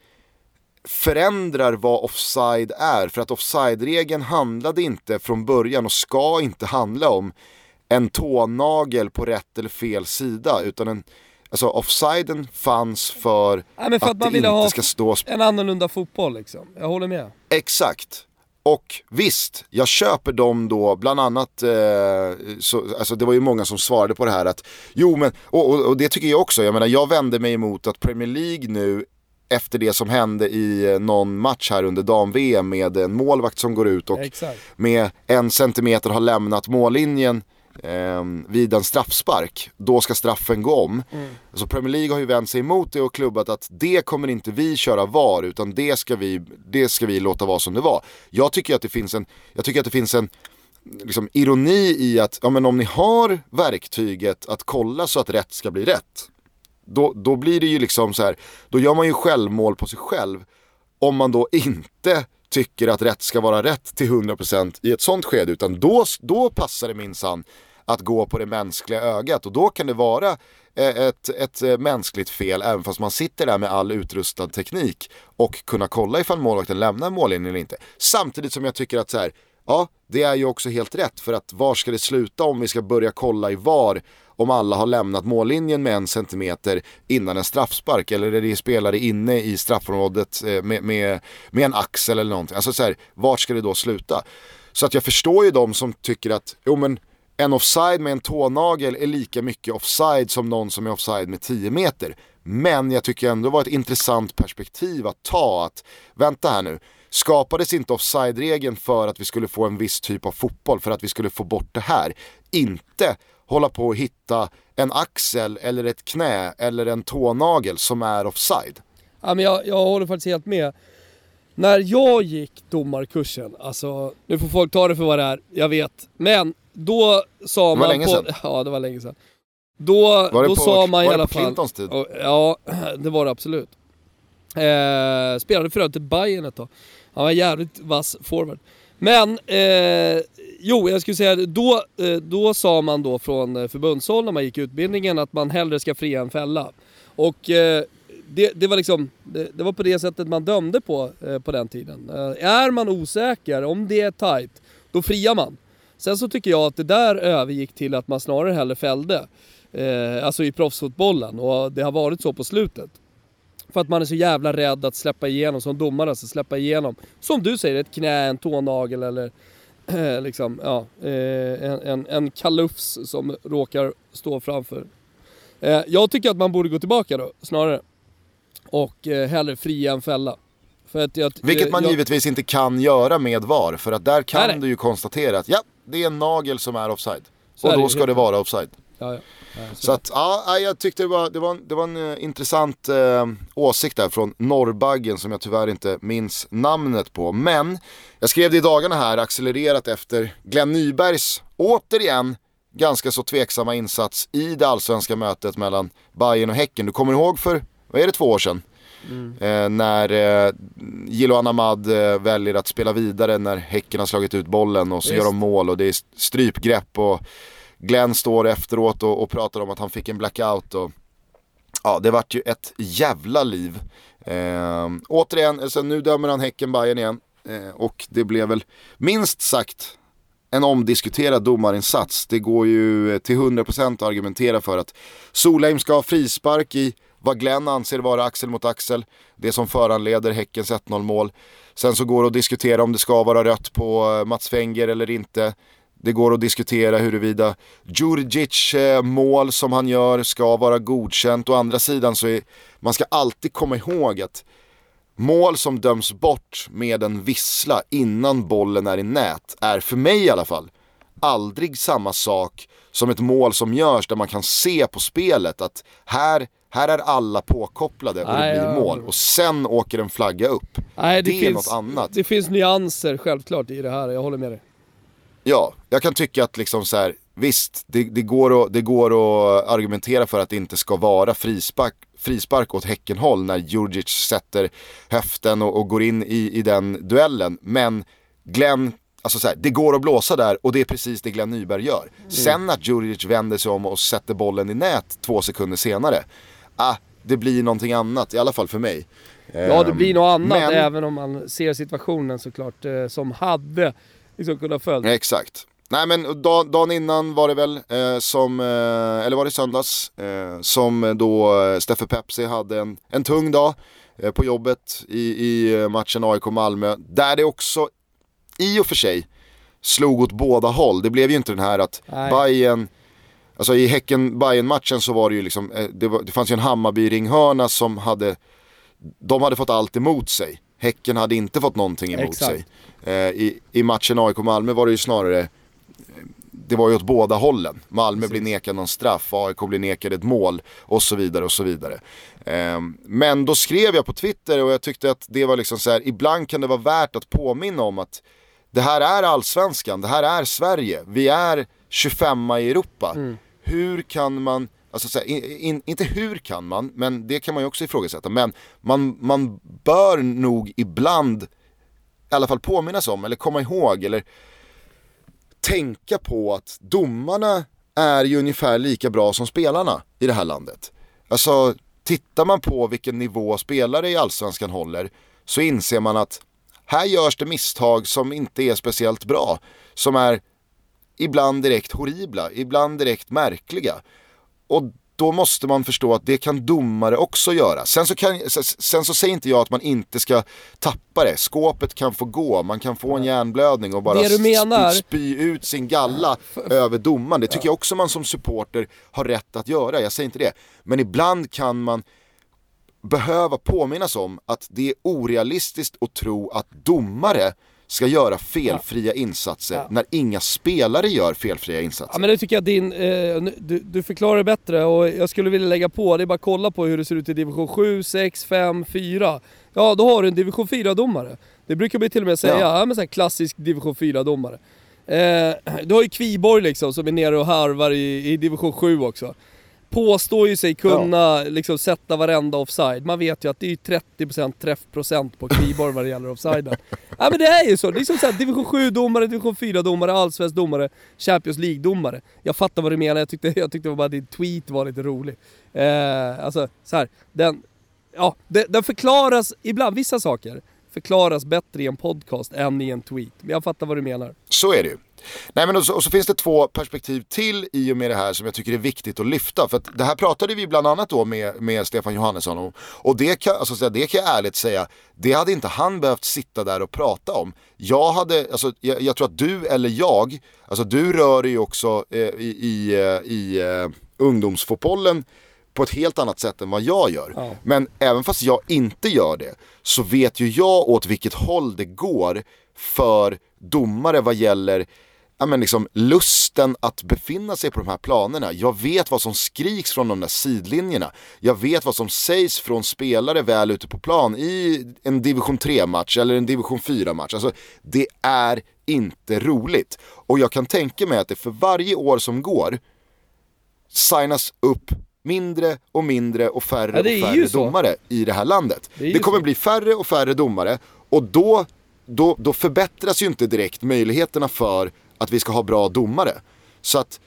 förändrar vad offside är. För att offside-regeln handlade inte från början och ska inte handla om en tånagel på rätt eller fel sida. Utan en, alltså offsiden fanns för,
Nej, för att,
att man ville ha ska stå...
en annorlunda fotboll liksom. Jag håller med.
Exakt. Och visst, jag köper dem då, bland annat, eh, så, alltså det var ju många som svarade på det här att, jo men, och, och, och, det tycker jag också, jag menar jag vände mig emot att Premier League nu efter det som hände i eh, någon match här under dam-VM med en målvakt som går ut och Exakt. med en centimeter har lämnat mållinjen eh, vid en straffspark, då ska straffen gå om. Mm. Så Premier League har ju vänt sig emot det och klubbat att det kommer inte vi köra VAR utan det ska vi, det ska vi låta vara som det var. Jag tycker att det finns en, jag tycker att det finns en liksom, ironi i att ja, men om ni har verktyget att kolla så att rätt ska bli rätt då, då blir det ju liksom så här, då gör man ju självmål på sig själv. Om man då inte tycker att rätt ska vara rätt till 100% i ett sånt skede. Utan då, då passar det minsann att gå på det mänskliga ögat. Och då kan det vara eh, ett, ett eh, mänskligt fel även fast man sitter där med all utrustad teknik och kunna kolla ifall målvakten lämnar mållinjen eller inte. Samtidigt som jag tycker att så här, ja, det är ju också helt rätt för att var ska det sluta om vi ska börja kolla i VAR om alla har lämnat mållinjen med en centimeter innan en straffspark eller är det spelare inne i straffområdet eh, med, med, med en axel eller någonting. Alltså så här, vart ska det då sluta? Så att jag förstår ju de som tycker att, jo men en offside med en tånagel är lika mycket offside som någon som är offside med 10 meter. Men jag tycker ändå det var ett intressant perspektiv att ta att, vänta här nu, skapades inte offside-regeln för att vi skulle få en viss typ av fotboll, för att vi skulle få bort det här. Inte hålla på och hitta en axel eller ett knä eller en tånagel som är offside.
Ja, men jag, jag håller faktiskt helt med. När jag gick domarkursen, alltså nu får folk ta det för vad det är, jag vet. Men då sa man...
Det var länge
på,
sedan. *laughs*
Ja, det var länge sedan. Då,
Var det
då
på,
sa man i alla fall...
Clintons tid?
Ja, *clears throat* det var det absolut. Eh, spelade för övrigt i Bayern ett tag. Han var jävligt vass forward. Men, eh, jo jag skulle säga, då, eh, då sa man då från eh, förbundshåll när man gick utbildningen att man hellre ska fria än fälla. Och eh, det, det var liksom, det, det, var på det sättet man dömde på eh, på den tiden. Eh, är man osäker, om det är tight, då friar man. Sen så tycker jag att det där övergick till att man snarare hellre fällde. Eh, alltså i proffsfotbollen och det har varit så på slutet. För att man är så jävla rädd att släppa igenom, som domare alltså, släppa igenom. Som du säger, ett knä, en tånagel eller eh, *clears throat* liksom, ja, eh, en, en, en kalufs som råkar stå framför. Eh, jag tycker att man borde gå tillbaka då, snarare. Och eh, hellre fria än fälla. För att jag,
Vilket man
jag,
givetvis inte kan göra med VAR, för att där kan
Nej, nej.
du ju konstatera att ja, det är en nagel som är offside.
Så
och då ska det vara offside.
Ja, ja. Så.
Att, ja, jag tyckte det var, det var, det var en eh, intressant eh, åsikt där från Norrbaggen som jag tyvärr inte minns namnet på. Men jag skrev det i dagarna här, accelererat efter Glenn Nybergs, återigen, ganska så tveksamma insats i det allsvenska mötet mellan Bayern och Häcken. Du kommer ihåg för, vad är det, två år sedan? Eh, när eh, Jiloan Ahmad eh, väljer att spela vidare när Häcken har slagit ut bollen och så
Visst.
gör de mål och det är strypgrepp och Glenn står efteråt och, och pratar om att han fick en blackout och ja, det vart ju ett jävla liv. Eh, återigen, alltså, nu dömer han Häcken Bayern igen eh, och det blev väl minst sagt en omdiskuterad domarinsats. Det går ju eh, till 100% att argumentera för att Solheim ska ha frispark i vad Glenn anser vara axel mot axel. Det som föranleder Häckens 1-0 mål. Sen så går det att diskutera om det ska vara rött på eh, Mats Fenger eller inte. Det går att diskutera huruvida Djurdjic eh, mål som han gör ska vara godkänt. Å andra sidan så är man ska alltid komma ihåg att mål som döms bort med en vissla innan bollen är i nät är för mig i alla fall aldrig samma sak som ett mål som görs där man kan se på spelet att här, här är alla påkopplade och
Nej,
det blir mål och sen åker en flagga upp.
Nej,
det är något annat.
Det finns nyanser självklart i det här, jag håller med dig.
Ja, jag kan tycka att liksom så här, visst, det, det, går att, det går att argumentera för att det inte ska vara frispark, frispark åt Häckenhåll när Djurdjic sätter höften och, och går in i, i den duellen. Men Glenn, alltså så här, det går att blåsa där och det är precis det Glenn Nyberg gör. Sen att Djurdjic vänder sig om och sätter bollen i nät två sekunder senare, ah, det blir någonting annat, i alla fall för mig.
Ja, det blir något annat
men-
även om man ser situationen såklart eh, som hade liksom kunnat följa.
Exakt. Nej men dag, dagen innan var det väl eh, som, eh, eller var det söndags, eh, som då eh, Steffe Pepsi hade en, en tung dag eh, på jobbet i, i eh, matchen AIK-Malmö. Där det också i och för sig slog åt båda håll. Det blev ju inte den här att
Nej.
Bayern Alltså i häcken bayern matchen så var det ju liksom, det, var, det fanns ju en Hammarby-ringhörna som hade, de hade fått allt emot sig. Häcken hade inte fått någonting emot
Exakt.
sig. Eh, i, I matchen AIK-Malmö var det ju snarare, eh, det var ju åt båda hållen. Malmö blir nekad någon straff, AIK blir nekad ett mål och så vidare och så vidare. Eh, men då skrev jag på Twitter och jag tyckte att det var liksom så här, ibland kan det vara värt att påminna om att det här är allsvenskan, det här är Sverige, vi är 25 i Europa. Hur kan man, alltså så här, in, in, inte hur kan man, men det kan man ju också ifrågasätta, men man, man bör nog ibland i alla fall påminnas om, eller komma ihåg, eller tänka på att domarna är ju ungefär lika bra som spelarna i det här landet. Alltså, tittar man på vilken nivå spelare i Allsvenskan håller så inser man att här görs det misstag som inte är speciellt bra. Som är ibland direkt horribla, ibland direkt märkliga. Och då måste man förstå att det kan domare också göra. Sen så, kan, sen så säger inte jag att man inte ska tappa det. Skåpet kan få gå, man kan få en hjärnblödning och bara
menar-
spy, spy ut sin galla över domaren. Det tycker jag också man som supporter har rätt att göra, jag säger inte det. Men ibland kan man behöva påminnas om att det är orealistiskt att tro att domare ska göra felfria insatser
Ja.
när inga spelare gör felfria insatser.
Ja men det tycker jag din, eh, du, du förklarar det bättre och jag skulle vilja lägga på, det är bara att kolla på hur det ser ut i division 7, 6, 5, 4. Ja då har du en division 4-domare. Det brukar vi till och med säga,
Ja.
ja. men så klassisk division 4-domare. Eh, du har ju Kviborg liksom som är nere och harvar i, i division 7 också. Påstår ju sig kunna liksom sätta varenda offside. Man vet ju att det är ju 30% träffprocent på Kviborg vad det gäller offsiden. *laughs* Ja men det är ju så. Det är som såhär division 7-domare, division 4-domare, allsvensk domare, Champions League-domare. Jag fattar vad du menar, jag tyckte, jag tyckte bara din tweet var lite rolig. Eh, alltså så här, den, ja, den, den förklaras, ibland vissa saker förklaras bättre i en podcast än i en tweet. Men jag fattar vad du menar.
Så är det ju. Nej, men och, så, och så finns det två perspektiv till i och med det här som jag tycker är viktigt att lyfta. För att det här pratade vi bland annat då med, med Stefan Johannesson om. Och det kan, alltså, så det kan jag ärligt säga, det hade inte han behövt sitta där och prata om. Jag hade, alltså, jag, jag tror att du eller jag, alltså du rör dig ju också eh, i, i, eh, i eh, ungdomsfotbollen på ett helt annat sätt än vad jag gör.
Ja.
Men även fast jag inte gör det så vet ju jag åt vilket håll det går för domare vad gäller ja, men liksom, lusten att befinna sig på de här planerna. Jag vet vad som skriks från de där sidlinjerna. Jag vet vad som sägs från spelare väl ute på plan i en division 3-match eller en division 4-match. Alltså, det är inte roligt. Och jag kan tänka mig att det för varje år som går signas upp mindre och mindre och färre
Ja,
och färre domare i det här landet.
Det
Det kommer
så.
bli färre och färre domare och då, då, då förbättras ju inte direkt möjligheterna för att vi ska ha bra domare. Så att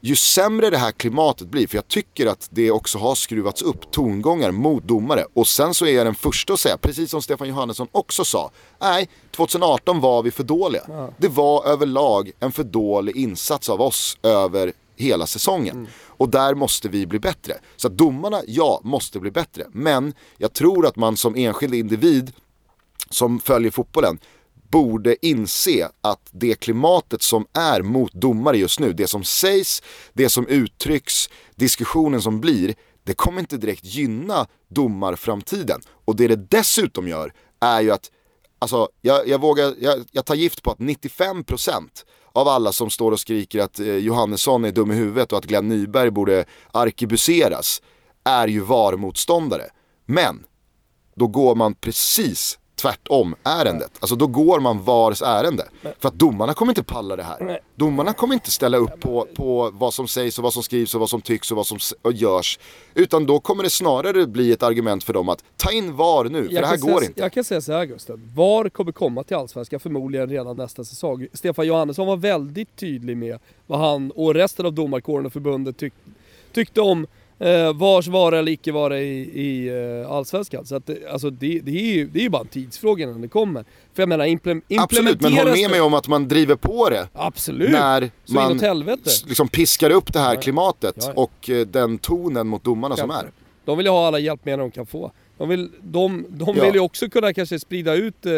ju sämre det här klimatet blir, för jag tycker att det också har skruvats upp tongångar mot domare. Och sen så är jag den första att säga, precis som Stefan Johannesson också sa, nej, 2018 var vi för dåliga. Det var överlag en för dålig insats av oss över hela säsongen. Och där måste vi bli bättre. Så att domarna, ja, måste bli bättre. Men jag tror att man som enskild individ som följer fotbollen borde inse att det klimatet som är mot domare just nu, det som sägs, det som uttrycks, diskussionen som blir, det kommer inte direkt gynna domarframtiden. Och det det dessutom gör är ju att, alltså jag, jag vågar, jag, jag tar gift på att 95% av alla som står och skriker att eh, Johannesson är dum i huvudet och att Glenn Nyberg borde arkebuseras är ju VAR-motståndare. Men då går man precis tvärtom ärendet. Alltså då går man VARs ärende. För att domarna kommer inte palla det här. Domarna kommer inte ställa upp på, på vad som sägs och vad som skrivs och vad som tycks och vad som och görs. Utan då kommer det snarare bli ett argument för dem att ta in VAR nu, för det här går
säga,
inte.
Jag kan säga så här Gustav. VAR kommer komma till Allsvenskan förmodligen redan nästa säsong. Stefan Johannesson var väldigt tydlig med vad han och resten av domarkåren och förbundet tyck, tyckte om eh, VARs vara eller icke vara i, i eh, Allsvenskan. Så att, det- alltså, det, det, är ju, det är ju bara en tidsfråga innan det kommer. För jag menar, implem,
Absolut, men håll med mig om att man driver på det.
Absolut!
När
Så
man liksom piskar upp det här
Ja.
klimatet
Ja.
och eh, den tonen mot domarna som är.
De vill ju ha alla hjälpmedel de kan få. De vill, de, de
Ja.
vill ju också kunna kanske sprida ut eh,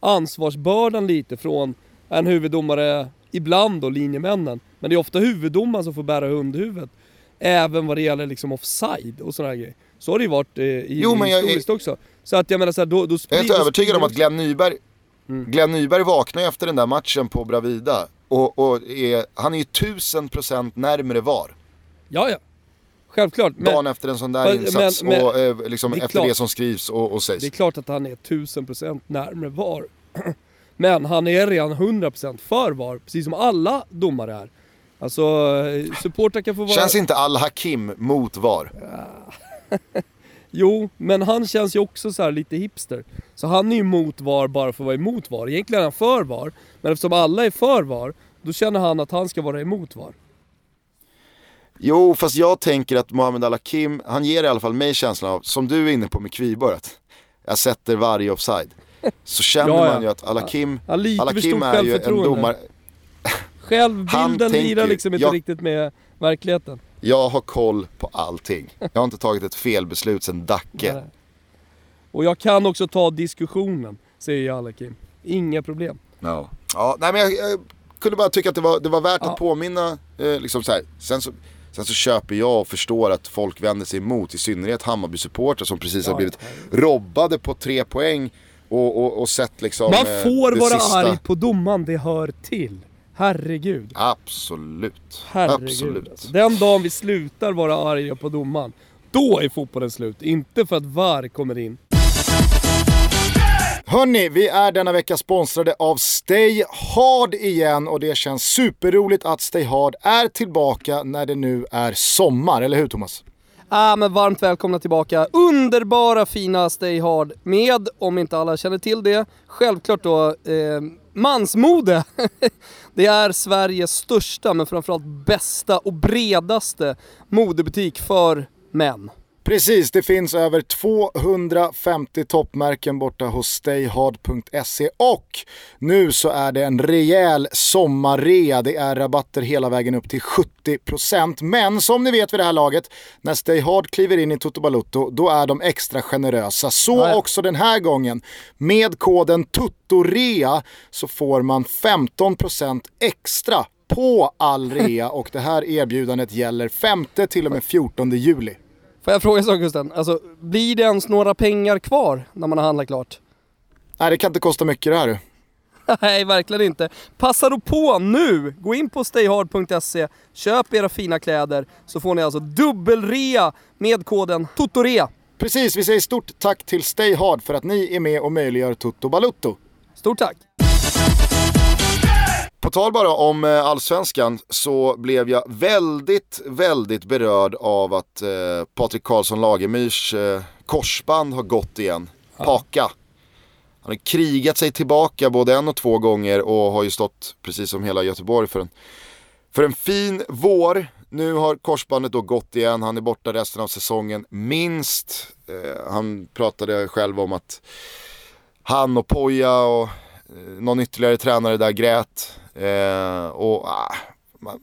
ansvarsbördan lite från en huvuddomare, ibland då linjemännen. Men det är ofta huvuddomaren som får bära hundhuvudet. Även vad det gäller liksom offside och sådana här grejer. Så har det ju varit eh, i
Jo, men jag-
historiskt också. Så att jag menar så här, då, då
Jag är helt övertygad om att Glenn Nyberg,
Mm.
Glenn Nyberg vaknar efter den där matchen på Bravida och, och är, han är ju tusen procent närmre VAR.
Ja, ja. Självklart. Men
dagen efter en sån där
men-
insats
men-
och eh, liksom
det
efter
klart.
det som skrivs och, och sägs.
det är klart att han är 1000% närmare VAR. *clears throat* Men han är redan 100% för VAR, precis som alla domare är. Alltså, eh, supportrar kan få vara...
Känns inte all Hakim mot VAR? *laughs*
Jo, men han känns ju också så här lite hipster. Så han är ju emot VAR bara för att vara emot VAR. Egentligen är han för VAR, men eftersom alla är för VAR, då känner han att han ska vara emot VAR.
Jo, fast jag tänker att Mohamed Al-Hakim, han ger i alla fall mig känslan av, som du är inne på med Kviborg, att jag sätter varje offside. Så känner
Ja, *laughs* ja.
man ju att Al-Hakim,
för
Al-Hakim är ju en domare,
Självbilden lirar liksom inte
jag-
riktigt med verkligheten.
jag har koll på allting. Jag har inte tagit ett felbeslut sen Dacke.
Nej. Och jag kan också ta diskussionen, säger jag alla Kim. Inga problem.
Ja. ja, nej men jag, jag kunde bara tycka att det var, det var värt
Ja.
att påminna, eh, liksom så här. Sen så, Sen så köper jag och förstår att folk vänder sig emot, i synnerhet Hammarby-supportrar som precis har blivit robbade på tre poäng och, och, och sett liksom
Man
eh,
får
det
vara
sista.
arg på domaren, det hör till. Herregud.
Absolut.
Herregud.
Absolut.
Alltså. Den dagen vi slutar vara arga på domaren, då är fotbollen slut. Inte för att VAR kommer in.
Hörni, vi är denna vecka sponsrade av Stay Hard igen och det känns superroligt att Stay Hard är tillbaka när det nu är sommar, eller hur Thomas?
Ah, men varmt välkomna tillbaka. Underbara fina Stay Hard med, om inte alla känner till det, självklart då eh, mansmode. *laughs* det är Sveriges största men framförallt bästa och bredaste modebutik för män.
Precis, det finns över 250 toppmärken borta hos stayhard.se och nu så är det en rejäl sommarrea. Det är rabatter hela vägen upp till 70%. Men som ni vet vid det här laget, när Stayhard kliver in i Toto Balutto, då är de extra generösa. Så
Ja, ja.
också den här gången. Med koden TUTTOREA så får man 15% extra på all rea *laughs* och det här erbjudandet gäller 5 till och med 14 juli.
Får jag fråga en sak Gusten? Alltså, blir det ens några pengar kvar när man har handlat klart?
Nej, det kan inte kosta mycket det här. du. *laughs*
Nej, verkligen inte. Passa då på nu! Gå in på stayhard.se, köp era fina kläder, så får ni alltså dubbelrea med koden TOTOREA.
Precis, vi säger stort tack till Stay Hard för att ni är med och möjliggör Toto Balutto.
Stort tack!
På tal bara om eh, allsvenskan så blev jag väldigt, väldigt berörd av att eh, Patrik Karlsson Lagemyrs eh, korsband har gått igen. Paka. Han har krigat sig tillbaka både en och två gånger och har ju stått, precis som hela Göteborg, för en, för en fin vår. Nu har korsbandet då gått igen, han är borta resten av säsongen, minst. Eh, han pratade själv om att han och Poja och eh, någon ytterligare tränare där grät. Eh, och ah, man,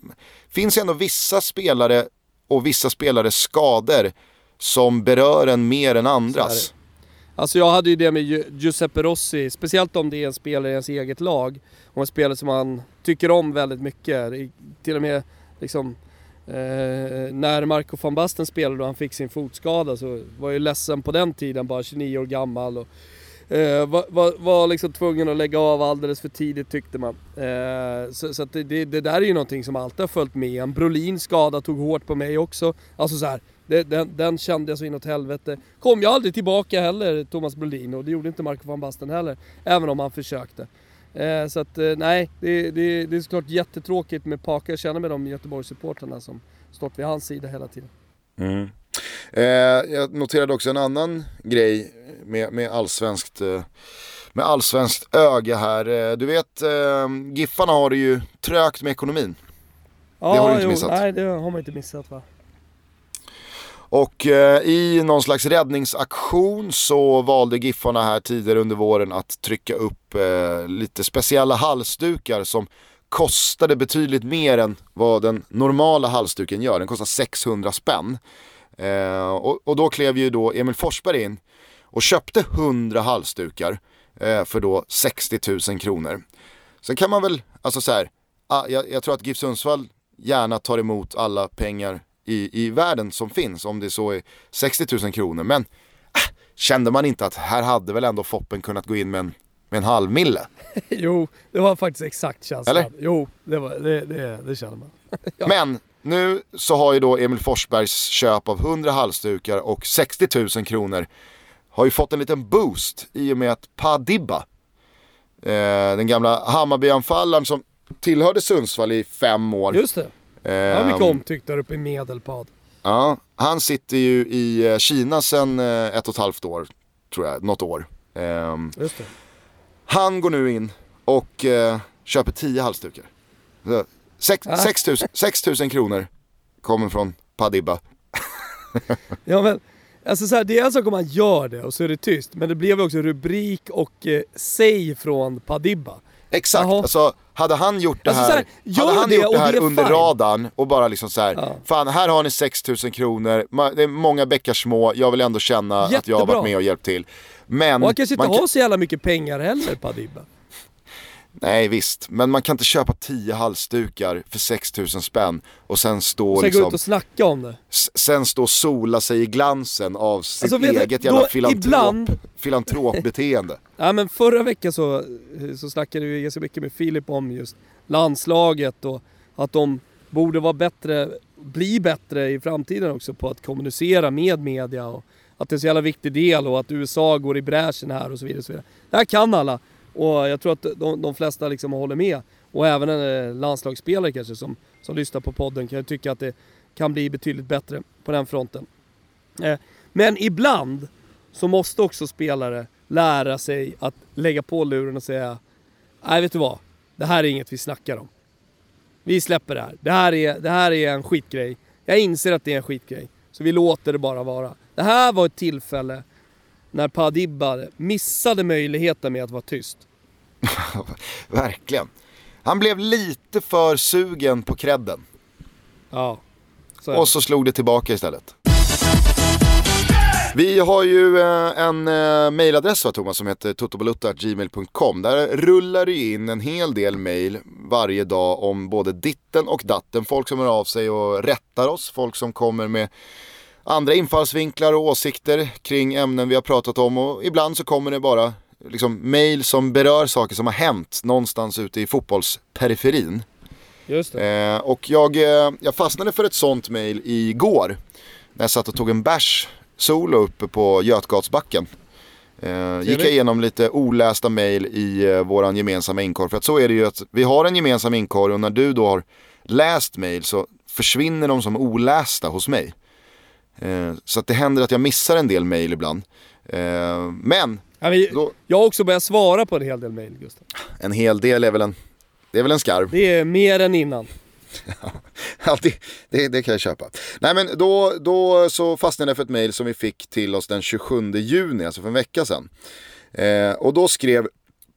finns ändå vissa spelare och vissa spelares skador som berör en mer än andras.
Alltså jag hade ju det med Gi- Giuseppe Rossi, speciellt om det är en spelare i ens eget lag. Och en spelare som man tycker om väldigt mycket. Till och med liksom eh, när Marco van Basten spelade och han fick sin fotskada så var jag ju ledsen på den tiden, bara 29 år gammal. Och, eh, var, var, var liksom tvungen att lägga av alldeles för tidigt tyckte man. Eh, så så att det, det, det där är ju någonting som alltid har följt med en. Brolins skada tog hårt på mig också. Alltså så här, det, den, den kände jag så inåt helvete. Kom jag aldrig tillbaka heller, Thomas Brolin, och det gjorde inte Marco van Basten heller. Även om han försökte. Eh, så att eh, nej, det, det, det är såklart jättetråkigt med Paka. Jag känner med de Göteborgssupportrarna som stått vid hans sida hela tiden. Mm.
Eh, jag noterade också en annan grej med, med allsvenskt eh, med allsvenskt öga här. Eh, Du vet, eh, Giffarna har det ju trögt med ekonomin.
Ja,
har du inte missat.
Nej, det har man inte missat va.
Och eh, i någon slags räddningsaktion så valde Giffarna här tidigare under våren att trycka upp eh, lite speciella halsdukar som kostade betydligt mer än vad den normala halsduken gör. Den kostar 600 spänn. Eh, och, och då klev ju då Emil Forsberg in och köpte 100 halsdukar eh, för då 60 000 kronor. Sen kan man väl, alltså så här, ah, jag, jag tror att GIF Sundsvall gärna tar emot alla pengar i, i världen som finns, om det så är 60 000 kronor. Men äh, kände man inte att här hade väl ändå Foppen kunnat gå in med en, med en halv mille? *laughs*
jo, det var faktiskt exakt känslan.
Eller?
Jo, det, var, det, det, det känner man. *laughs* Ja.
Men nu så har ju då Emil Forsbergs köp av 100 halsdukar och 60 000 kronor har ju fått en liten boost i och med att Padibba, eh, den gamla Hammarbyanfallaren som tillhörde Sundsvall i fem år.
Just det. Han var mycket
ehm,
omtyckt där uppe i Medelpad.
Ja, han sitter ju i eh, Kina sedan eh, ett och ett halvt år, tror jag, något år. Ehm,
Just det.
han går nu in och eh, köper 10 halsdukar. Så, sex-
Ah.
6 000 6 000 kronor kommer från Padibba. *laughs*
Ja men, alltså så här, det är en sak om man gör det och så är det tyst. Men det blev också rubrik och eh, säg från Padibba.
Exakt,
Jaha.
alltså hade han gjort det
Alltså,
här, hade han
det
gjort det här
det
under
fine.
radarn och bara liksom så här,
Ja.
fan här har ni 6000 kronor, det är många bäckar små, jag vill ändå känna att jag har
Jättebra.
varit med och hjälpt till. Men
Och han kanske inte
man
har så jävla mycket pengar heller Padibba.
Nej visst, men man kan inte köpa 10 halsdukar för 6000 spänn och sen stå
Sen
liksom,
gå ut och snacka om det.
sen stå och sola sig i glansen av sitt
Alltså, du,
eget jävla filantrop,
ibland-
filantropbeteende. *laughs*
Ja, men förra veckan så, så snackade vi ganska mycket med Filip om just landslaget och att de borde vara bättre, bli bättre i framtiden också på att kommunicera med media och att det är en så jävla viktig del och att USA går i bräschen här och så vidare. Och så vidare. Det här kan alla och jag tror att de, de flesta liksom håller med. Och även en eh, landslagsspelare kanske som, som lyssnar på podden kan ju tycka att det kan bli betydligt bättre på den fronten. Eh, Men ibland så måste också spelare lära sig att lägga på luren och säga Nej vet du vad? Det här är inget vi snackar om. Vi släpper det här. Det här är, det här är en skitgrej. Jag inser att det är en skitgrej. Så vi låter det bara vara. Det här var ett tillfälle när Padibba missade möjligheten med att vara tyst. *laughs*
Verkligen. Han blev lite för sugen på credden
Ja. Så
och så slog det tillbaka istället. Vi har ju eh, en eh, mailadress va Thomas som heter totobalutta.gmail.com. Där rullar det in en hel del mail varje dag om både ditten och datten. Folk som hör av sig och rättar oss, folk som kommer med andra infallsvinklar och åsikter kring ämnen vi har pratat om och ibland så kommer det bara liksom mail som berör saker som har hänt någonstans ute i fotbollsperiferin.
Just det.
Eh, och jag, eh, jag fastnade för ett sånt mail igår. När jag satt och tog en bärs solo uppe på Götgatsbacken. Eh, gick jag igenom lite olästa mail i eh, våran gemensamma inkorg. För att så är det ju att vi har en gemensam inkorg och när du då har läst mail så försvinner de som olästa hos mig. Eh, så att det händer att jag missar en del mail ibland. Eh, men
jag har också börjat svara på en hel del mail Gustav.
en hel del är väl en, det är väl en skarv.
Det är mer än innan. *laughs*
Ja, det, det, det kan jag köpa. Nej men då, då så fastnade jag för ett mail som vi fick till oss den 27 juni, alltså för en vecka sedan. Eh, och då skrev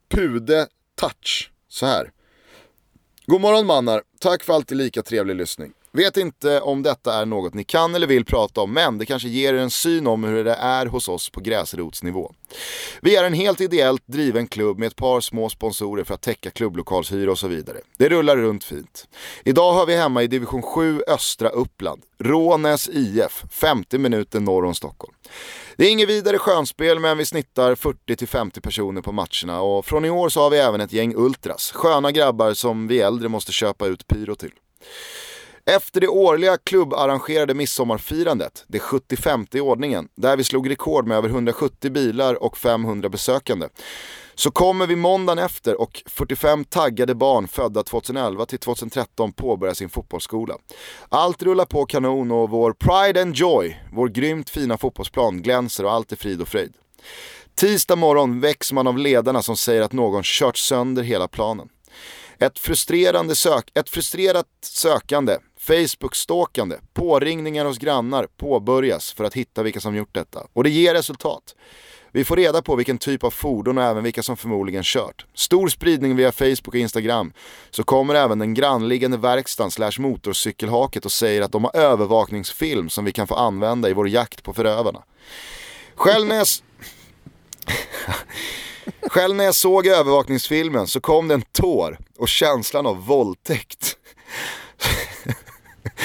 Pude Touch så här. God morgon mannar, tack för alltid lika trevlig lyssning. Vet inte om detta är något ni kan eller vill prata om, men det kanske ger er en syn om hur det är hos oss på gräsrotsnivå. Vi är en helt ideellt driven klubb med ett par små sponsorer för att täcka klubblokalshyra och så vidare. Det rullar runt fint. Idag har vi hemma i division 7 östra Uppland, Rånäs IF, 50 minuter norr om Stockholm. Det är inget vidare skönspel men vi snittar 40-50 personer på matcherna och från i år så har vi även ett gäng ultras, sköna grabbar som vi äldre måste köpa ut pyro till. Efter det årliga klubbarrangerade midsommarfirandet, det 75 i ordningen, där vi slog rekord med över 170 bilar och 500 besökande, så kommer vi måndagen efter och 45 taggade barn födda 2011 till 2013 påbörjar sin fotbollsskola. Allt rullar på kanon och vår Pride and Joy, vår grymt fina fotbollsplan, glänser och allt är frid och fröjd. Tisdag morgon väcks man av ledarna som säger att någon kört sönder hela planen. Ett, frustrerande sök, ett frustrerat sökande, Facebook-stalkande, påringningar hos grannar påbörjas för att hitta vilka som gjort detta. Och det ger resultat. Vi får reda på vilken typ av fordon och även vilka som förmodligen kört. Stor spridning via Facebook och Instagram. Så kommer även den grannliggande verkstaden slash motorcykelhaket och säger att de har övervakningsfilm som vi kan få använda i vår jakt på förövarna. Själv när jag... *laughs* Själv när jag såg övervakningsfilmen så kom det en tår och känslan av våldtäkt.
Jag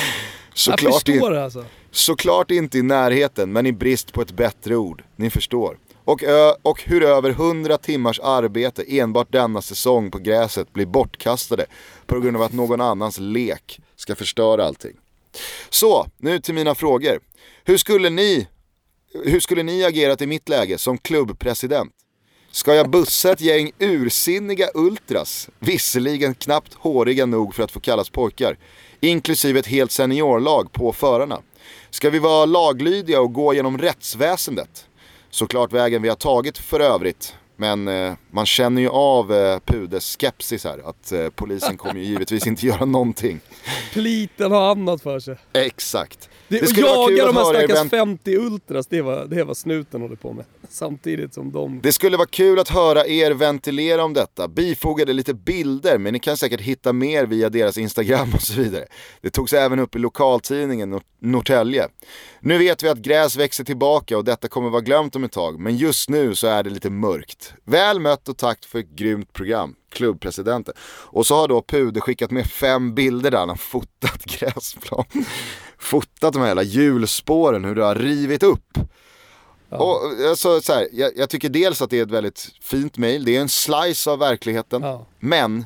Såklart, i,
förstår det alltså.
såklart inte i närheten men i brist på ett bättre ord. Ni förstår. Och, och hur över 100 timmars arbete enbart denna säsong på gräset blir bortkastade på grund av att någon annans lek ska förstöra allting. Så, nu till mina frågor. Hur skulle ni, hur skulle ni agerat i mitt läge som klubbpresident? Ska jag bussa ett gäng ursinniga ultras, visserligen knappt håriga nog för att få kallas pojkar, inklusive ett helt seniorlag på förarna? Ska vi vara laglydiga och gå genom rättsväsendet? Såklart vägen vi har tagit för övrigt, men eh, man känner ju av eh, Pudes skepsis här, att eh, polisen kommer ju givetvis inte göra någonting.
Pliten har annat för sig.
Exakt.
Det,
Det skulle vara kul
jaga
att
de här stackars
vän-
50 ultras, det var, det var snuten håller på med. Samtidigt som de...
Det skulle vara kul att höra er ventilera om detta. Bifogade lite bilder, men ni kan säkert hitta mer via deras Instagram och så vidare. Det togs även upp i lokaltidningen Nor- Norrtälje. Nu vet vi att gräs växer tillbaka och detta kommer vara glömt om ett tag, men just nu så är det lite mörkt. Väl mött och tack för ett grymt program, klubbpresidenten. Och så har då Pude skickat med fem bilder där han har fotat *laughs* gräsplan. Fotat de här jävla hjulspåren, hur det har rivit upp. Och, alltså, så här, jag, jag tycker dels att det är ett väldigt fint mail, det är en slice av verkligheten.
Ja.
Men,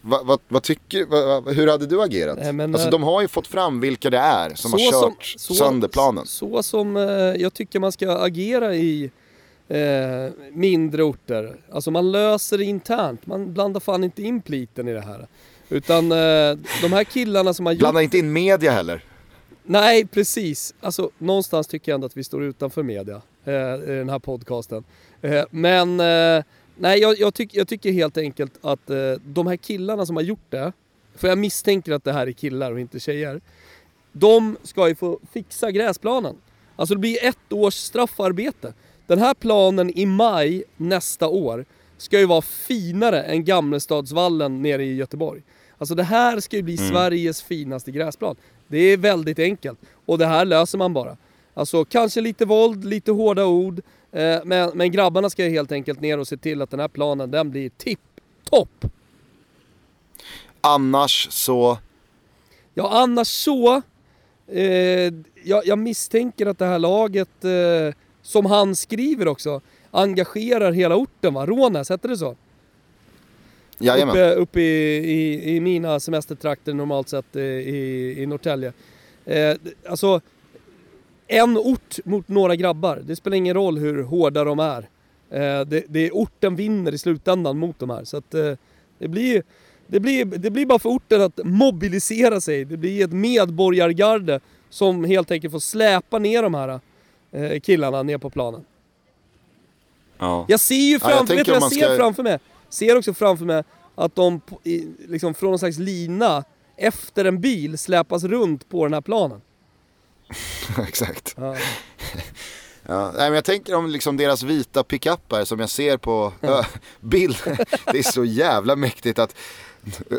vad vad- vad tycker, vad- hur hade du agerat?
Nej, men,
alltså
eh,
de har ju fått fram vilka det är som har kört sönder planen.
Så som eh, jag tycker man ska agera i eh, mindre orter. Alltså man löser det internt, man blandar fan inte in pliten i det här. Utan eh, de här killarna som har gjort...
Blanda inte in media heller.
Nej, precis. Alltså någonstans tycker jag ändå att vi står utanför media eh, i den här podcasten. Eh, men eh, nej, jag, jag, tyck, jag tycker helt enkelt att eh, de här killarna som har gjort det, för jag misstänker att det här är killar och inte tjejer. De ska ju få fixa gräsplanen. Alltså det blir ett års straffarbete. Den här planen i maj nästa år ska ju vara finare än Gamlestadsvallen nere i Göteborg. Alltså det här ska ju bli Sveriges finaste gräsplan. Det är väldigt enkelt och det här löser man bara. Alltså kanske lite våld, lite hårda ord, eh, men, men grabbarna ska helt enkelt ner och se till att den här planen den blir tipp-topp.
Annars så,
Ja, annars så. Eh, jag, jag misstänker att det här laget, eh, som han skriver också, engagerar hela orten va? Rånäs, hette det så?
Jajamän.
Uppe, uppe i, i, i mina semestertrakter normalt sett eh, i, i Norrtälje. Eh, alltså, en ort mot några grabbar. Det spelar ingen roll hur hårda de är. Eh, det, det är orten vinner i slutändan mot de här. Så att, eh, det, blir, det, blir, det blir bara för orten att mobilisera sig. Det blir ett medborgargarde som helt enkelt får släpa ner de här eh, killarna ner på planen.
Ja.
Jag ser ju
Ja, jag
framför, du
om
vad jag
man
ser
ska-
framför mig? Ser också framför mig att de liksom från någon slags lina efter en bil släpas runt på den här planen. *laughs*
Exakt.
Ja. *laughs*
Ja, nej, men jag tänker om liksom deras vita pickuper som jag ser på ö, *laughs* bild. Det är så jävla mäktigt att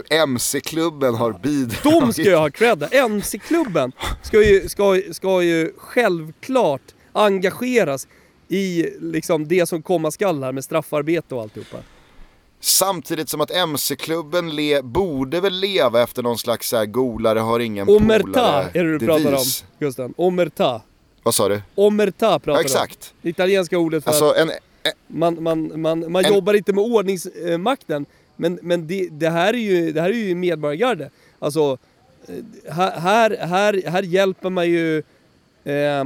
MC-klubben har bidragit.
De ska ju ha cred. MC-klubben ska ju, ska, ska ju självklart engageras i liksom det som komma skall här med straffarbete och alltihopa.
Samtidigt som att MC-klubben le, borde väl leva efter någon slags så här, golare har ingen
Omerta
polare
är det du pratar om. Gusten. Omerta.
Vad sa du?
Omerta pratar
Ja,
du om.
exakt.
Det italienska ordet för
Alltså en,
Man, man, man, man
En-
jobbar inte med ordningsmakten, men, men det, det, här är ju, det här är ju medborgargarde. Alltså, eh, här, här, här, här hjälper man ju, eh,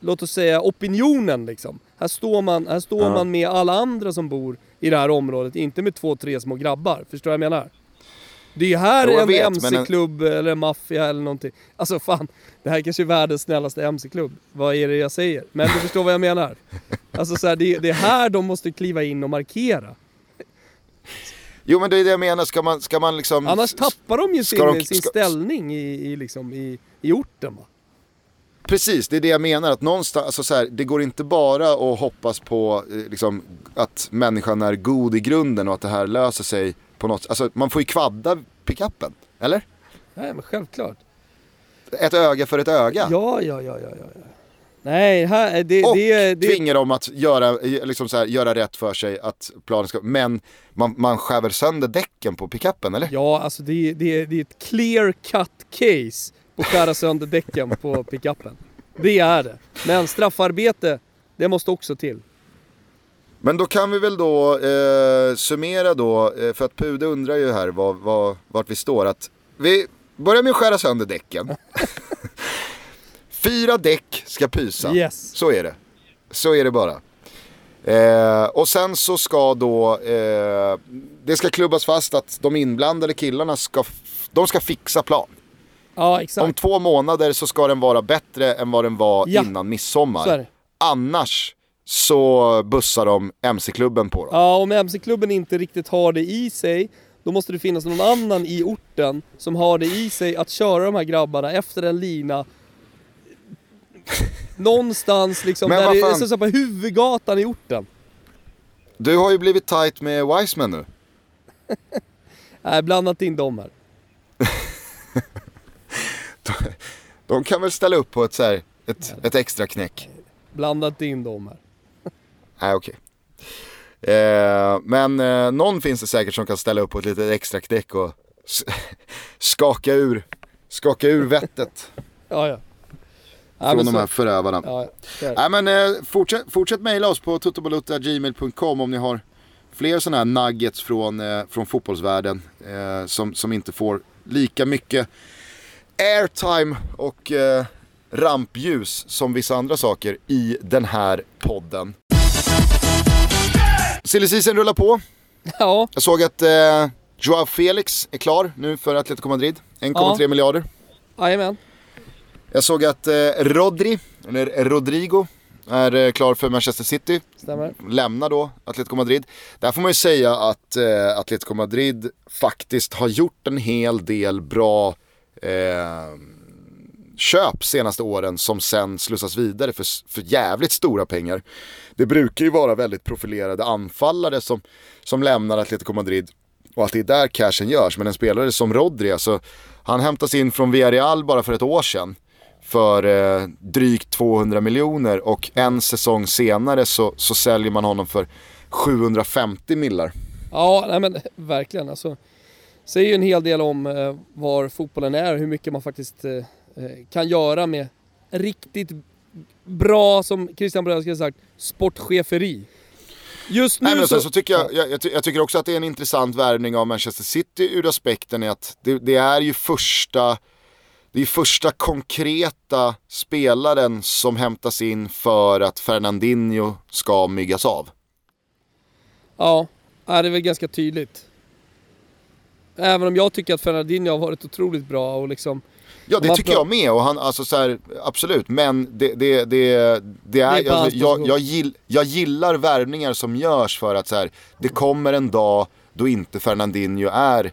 låt oss säga opinionen liksom. Här står, man, här står
Ja.
man med alla andra som bor i det här området, inte med två, tre små grabbar. Förstår du vad jag menar? Det är här
jag
en
vet, men en-
MC-klubb eller en maffia eller någonting. Alltså fan, det här kanske är världens snällaste MC-klubb. Vad är det jag säger? Men du förstår vad jag menar. Alltså så här, det, det är här de måste kliva in och markera.
jo men det är det jag menar, ska man, ska man liksom...
Annars tappar de ju sin,
de-
sin ställning i, i, liksom, i, i orten va.
Precis, det är det jag menar. Att någonstans, alltså så här, det går inte bara att hoppas på eh, liksom, att människan är god i grunden och att det här löser sig på något Alltså man får ju kvadda pickuppen, eller?
Nej men självklart.
Ett öga för ett öga.
Ja, ja, ja, ja, ja. Nej, här, det,
och
det, det,
tvinga dem att göra, eh, liksom så här, göra rätt för sig, att planen ska... Men man, man skär sönder däcken på pickuppen, eller?
Ja, alltså det, det, det är ett clear cut case att skära sönder däcken på pickuppen. Det är det. Men straffarbete, det måste också till.
Men då kan vi väl då eh, summera då, eh, för att Pude undrar ju här var, var, vart vi står. Att vi börjar med att skära sönder däcken. *laughs* Fyra däck ska pysa.
Yes.
Så är det. Så är det bara. Eh, och sen så ska då, eh, det ska klubbas fast att de inblandade killarna ska, de ska fixa plan.
Ja,
Om
exakt.
två månader så ska den vara bättre än vad den var
Ja.
innan midsommar.
Så.
Annars så bussar de MC-klubben på dem.
Ja, om MC-klubben inte riktigt har det i sig, då måste det finnas någon annan i orten som har det i sig att köra de här grabbarna efter en lina *laughs* någonstans liksom,
Men
där det är så på huvudgatan i orten.
Du har ju blivit tight med Wiseman nu. *laughs*
Nej, blandat in dem här. *laughs*
De kan väl ställa upp på ett, så här, ett, ett extra knäck.
Blandat in dem här. *laughs*
Nej okej. Eh, men eh, någon finns det säkert som kan ställa upp på ett litet extra knäck och *laughs* skaka ur, skaka ur vettet *laughs*
Ja, ja. Ja,
från
men
de
så-
här förövarna.
Ja, ja. Så
men eh, fortsätt, fortsätt mejla oss på tuttobalutta.gmail.com om ni har fler sådana här nuggets från, eh, från fotbollsvärlden eh, som, som inte får lika mycket airtime och eh, rampljus som vissa andra saker i den här podden. Silly season rullar på.
Ja,
Jag såg att eh, Joao Felix är klar nu för Atletico Madrid. 1,3
Ja.
miljarder.
jajamän.
Jag såg att eh, Rodri, eller Rodrigo, är eh, klar för Manchester City.
Stämmer.
Lämnar då Atletico Madrid. Där får man ju säga att eh, Atletico Madrid faktiskt har gjort en hel del bra eh, köp senaste åren som sen slussas vidare för, för jävligt stora pengar. Det brukar ju vara väldigt profilerade anfallare som, som lämnar Atletico Madrid och att det är där cashen görs. Men en spelare som Rodri, alltså, han hämtas in från Villarreal bara för ett år sedan för eh, drygt 200 miljoner och en säsong senare så, så säljer man honom för 750 millar.
Ja, nej men verkligen alltså. Säger ju en hel del om eh, var fotbollen är och hur mycket man faktiskt eh, eh, kan göra med riktigt bra, som Christian Bröder skulle ha sagt, sportcheferi. Just nu
Nej, men
så...
så tycker jag, jag, jag, ty- jag tycker också att det är en intressant värvning av Manchester City ur aspekten är att det, det är ju första det är första konkreta spelaren som hämtas in för att Fernandinho ska myggas av.
Ja, det är väl ganska tydligt. Även om jag tycker att Fernandinho har varit otroligt bra och liksom...
Ja det tycker jag med och han, alltså så här, absolut men det, det, det, det är,
Det är
alltså, jag, jag, gill, jag gillar värvningar som görs för att så här, det kommer en dag då inte Fernandinho är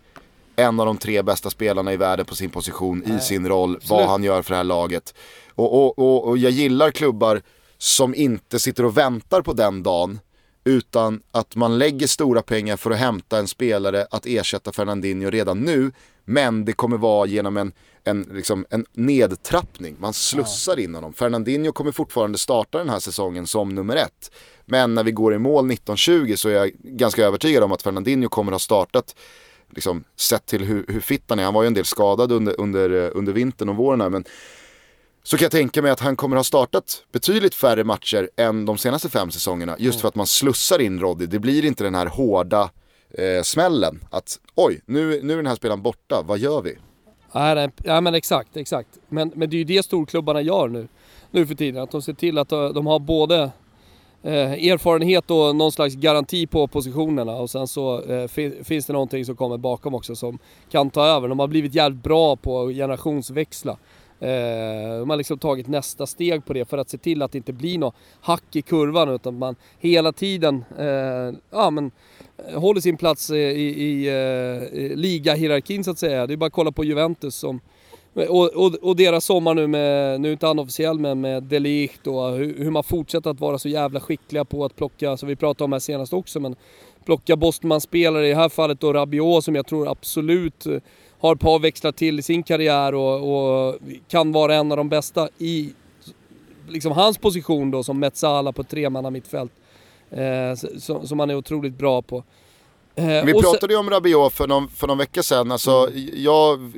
en av de tre bästa spelarna i världen på sin position, i sin roll, vad han gör för det här laget. Och, och, och, och jag gillar klubbar som inte sitter och väntar på den dagen utan att man lägger stora pengar för att hämta en spelare att ersätta Fernandinho redan nu. Men det kommer vara genom en, en, liksom, en nedtrappning. Man slussar in honom. Fernandinho kommer fortfarande starta den här säsongen som nummer ett. Men när vi går i mål 19-20 så är jag ganska övertygad om att Fernandinho kommer ha startat liksom, sett till hur, hur fit han är. Han var ju en del skadad under, under, eh, under vintern och våren här, men så kan jag tänka mig att han kommer ha startat betydligt färre matcher än de senaste fem säsongerna. Just för att man slussar in Roddy. Det blir inte den här hårda eh, smällen. Att oj, nu, nu är den här spelaren borta, vad gör vi?
Ja, nej, ja men exakt, exakt. Men, men det är ju det storklubbarna gör nu, nu för tiden. Att de ser till att eh, de har både eh, erfarenhet och någon slags garanti på positionerna och sen så eh, fin, finns det någonting som kommer bakom också som kan ta över. De har blivit jävligt bra på att generationsväxla. Eh, De har liksom tagit nästa steg på det för att se till att det inte blir något hack i kurvan utan man hela tiden eh, ja, men, eh, håller sin plats eh, i, i, i ligahierarkin så att säga. Det är bara att kolla på Juventus som och, och, och deras sommar nu med, nu är inte han officiell men med Delicht och hur, hur man fortsätter att vara så jävla skickliga på att plocka, som vi pratade om här senast också, men plocka Bostman-spelare, i det här fallet då Rabiot som jag tror absolut eh, har ett par växlar till i sin karriär och, och kan vara en av de bästa i liksom hans position då som Metsala på ett tremanna mittfält. Eh, som, som han är otroligt bra på. Eh,
Vi
och sen-
pratade ju om Rabiot för någon, för någon vecka sedan. Alltså, Jag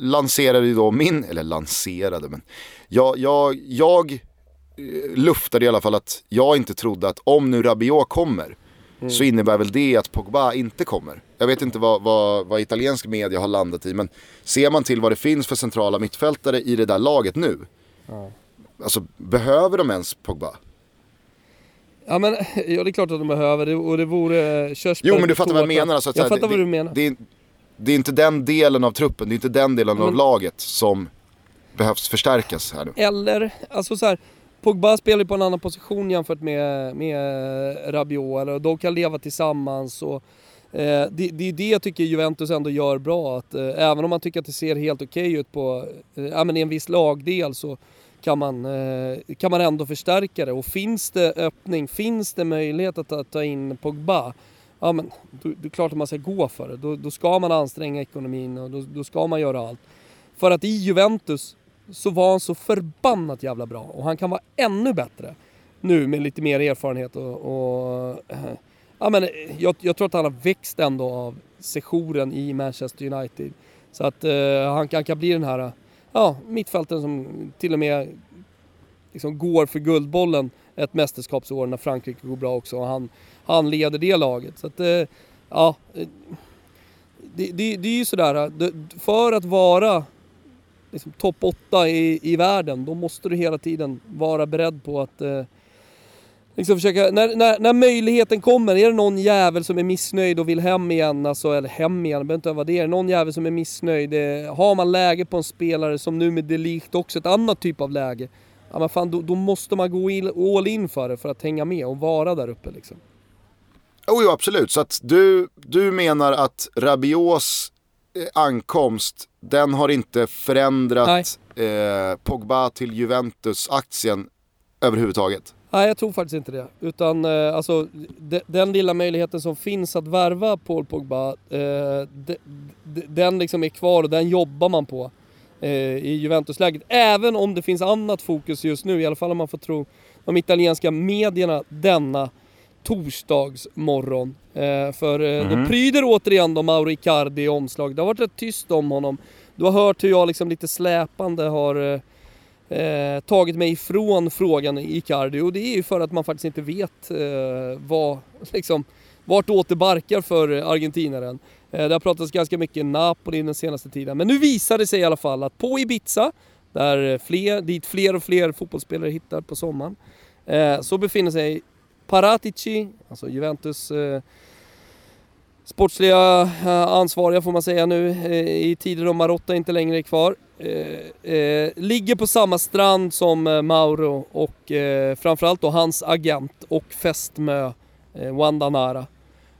lanserade ju då min, eller lanserade men jag, jag, jag eh, luftade i alla fall att jag inte trodde att om nu Rabiot kommer så innebär väl det att Pogba inte kommer. Jag vet inte vad, vad, vad italiensk media har landat i men ser man till vad det finns för centrala mittfältare i det där laget nu. Alltså behöver de ens Pogba?
Ja men, ja det är klart att de behöver det och det vore körsbär
Jo men du fattar vad jag menar. Alltså, att
jag
här,
fattar
det,
vad du menar.
Det, är- det är inte den delen av truppen, det är inte den delen av
Men-
laget som behövs förstärkas här nu.
Eller, alltså så här, Pogba spelar ju på en annan position jämfört med, med Rabiot, eller de kan leva tillsammans och eh, det, det är det jag tycker Juventus ändå gör bra, att eh, även om man tycker att det ser helt okej ut på, eh, ja men i en viss lagdel så kan man, eh, kan man ändå förstärka det. Och finns det öppning, finns det möjlighet att ta, ta in Pogba, ja men då, det är klart att man ska gå för det. Då, då ska man anstränga ekonomin och då, då, ska man göra allt. För att i Juventus så var han så förbannat jävla bra och han kan vara ännu bättre nu med lite mer erfarenhet och, och eh, ja men eh, jag, jag, tror att han har växt ändå av sessionen i Manchester United. Så att uh, han, han, kan bli den här ja, mittfältaren som till och med liksom går för Guldbollen ett mästerskapsår när Frankrike går bra också och han, han leder det laget. Så att, uh, ja, det, det, det är ju sådär, för att vara liksom, topp 8 i, i världen, då måste du hela tiden vara beredd på att eh, liksom försöka, när, när, när möjligheten kommer, är det någon jävel som är missnöjd och vill hem igen, alltså, eller hem igen, det behöver inte vara det. Är det någon jävel som är missnöjd, eh, har man läge på en spelare som nu med Delikt också, ett annat typ av läge. Ja men fan, då, då måste man gå in, all in för det för att hänga med och vara där uppe liksom.
Oh, jo, absolut. Så att du, du menar att Rabios ankomst, den har inte förändrat eh, Pogba till Juventus-aktien överhuvudtaget?
Nej, jag tror faktiskt inte det. Utan eh, alltså, de, den lilla möjligheten som finns att värva Paul Pogba, eh, de, de, den liksom är kvar och den jobbar man på eh, i Juventus-läget. Även om det finns annat fokus just nu, i alla fall om man får tro de italienska medierna denna torsdagsmorgon. Eh, för eh, mm. mhm. pryder återigen då Mauro Icardi i omslag. Det har varit rätt tyst om honom. Du har hört hur jag liksom lite släpande har eh, eh, tagit mig ifrån frågan i Icardi och det är ju för att man faktiskt inte vet eh, vad, liksom, vart åter barkar för argentinaren. Eh, det har pratats ganska mycket Napoli den senaste tiden, men nu visar det sig i alla fall att på Ibiza, där fler, dit fler och fler fotbollsspelare hittar på sommaren, eh, så befinner sig Paratici, alltså Juventus eh, sportsliga eh, ansvariga får man säga nu eh, i tider då Marotta inte längre är kvar. Eh, ligger på samma strand som Mauro och framförallt då hans agent och fästmö Wanda Nara.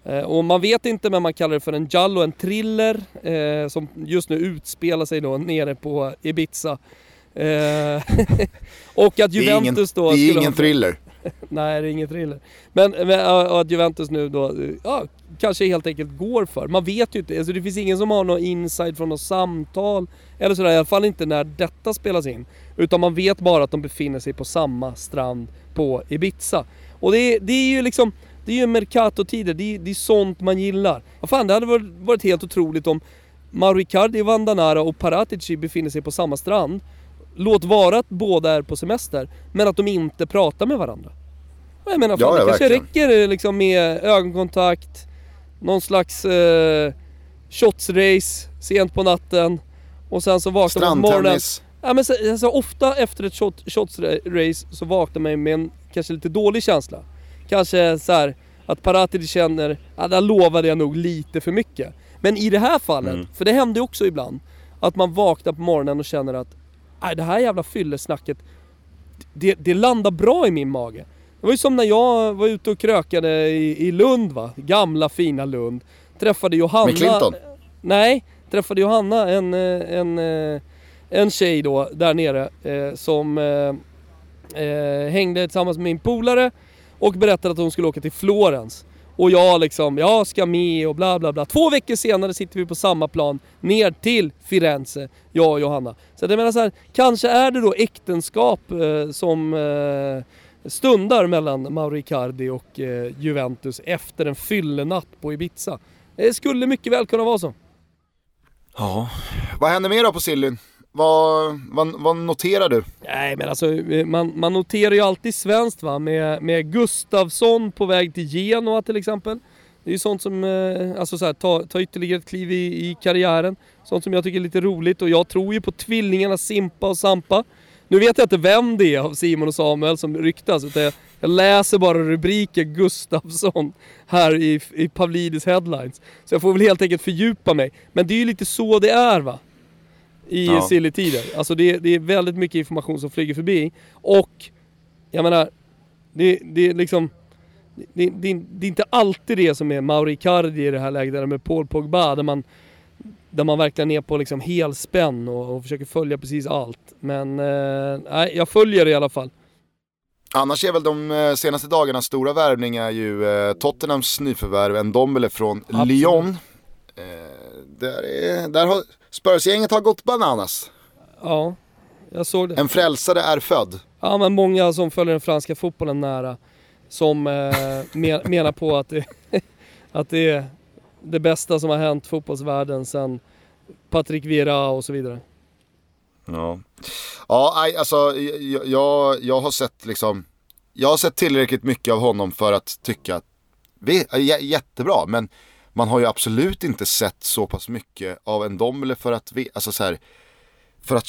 Eh, och man vet inte men man kallar det för en Jallo, en thriller som just nu utspelar sig då nere på Ibiza. *laughs* och att Juventus då...
Det är ingen, det är ingen thriller. *laughs*
Nej, det är ingen thriller. Men, men att Juventus nu då, ja, kanske helt enkelt går för. Man vet ju inte, alltså det finns ingen som har någon inside från något samtal eller sådär, i alla fall inte när detta spelas in. Utan man vet bara att de befinner sig på samma strand på Ibiza. Och det är, det är ju liksom, det är ju Mercato-tider, det är, det är sånt man gillar. Vad fan, det hade varit, varit helt otroligt om Mauro Icardi, Vandanara och Paratici befinner sig på samma strand. Låt vara att båda är på semester, men att de inte pratar med varandra. Och jag menar, fan, ja, det kanske verkligen. räcker liksom med ögonkontakt, någon slags eh, shotsrace sent på natten och sen så vaknar man på morgonen. Ja, men så, alltså, ofta efter ett shot, shotsrace så vaknar man med en kanske lite dålig känsla. Kanske så här, att Paratidi känner, ja där lovade jag nog lite för mycket. Men i det här fallet, mm. för det händer ju också ibland, att man vaknar på morgonen och känner att nej, det här jävla fyllesnacket, det, det landar bra i min mage. Det var ju som när jag var ute och krökade i, i Lund va, gamla fina Lund. Träffade Johanna...
Med Clinton?
Nej, träffade Johanna, en, en, en tjej då där nere eh, som eh, eh, hängde tillsammans med min polare och berättade att hon skulle åka till Florens. Och jag liksom, jag ska med och bla bla bla. Två veckor senare sitter vi på samma plan ner till Firenze, jag och Johanna. Så jag menar så här, kanske är det då äktenskap eh, som eh, stundar mellan Mauro Icardi och eh, Juventus efter en fyllenatt på Ibiza. Det skulle mycket väl kunna vara så.
Ja, vad händer mer då på Sillyn? Vad, vad, vad, noterar du?
Nej men alltså eh, man, man noterar ju alltid svenskt va, med, med Gustavsson på väg till Genoa till exempel. Det är ju sånt som, eh, alltså så här, ta, ta ytterligare ett kliv i, i karriären. Sånt som jag tycker är lite roligt och jag tror ju på tvillingarna Simpa och Sampa. Nu vet jag inte vem det är av Simon och Samuel som ryktas, utan jag, jag läser bara rubriken Gustafsson här i, i Pavlidis headlines. Så jag får väl helt enkelt fördjupa mig. Men det är ju lite så det är va? I ja. silly-tider. Alltså det, det är väldigt mycket information som flyger förbi. Och, jag menar, det, det är liksom... Det, det, det, är inte alltid det som är Mauri Cardi i det här läget, eller med Paul Pogba, där man där man verkligen är på liksom helspänn och, och försöker följa precis allt. Men eh, nej, jag följer det i alla fall.
Annars är väl de eh, senaste dagarnas stora värvning är ju eh, Tottenhams nyförvärv, en Dombele från
Absolut.
Lyon. Eh, där, är, där har Spurs-gänget har gått bananas.
Ja, jag såg det.
En frälsare är född.
Ja, men många som följer den franska fotbollen nära som eh, *laughs* men, menar på att det, *laughs* att det är det bästa som har hänt fotbollsvärlden sedan Patrick Vieira och så vidare.
Ja, ja alltså jag, jag, jag har sett liksom, jag har sett tillräckligt mycket av honom för att tycka att vi jättebra, men man har ju absolut inte sett så pass mycket av en Dombele för att vi, alltså så här, för att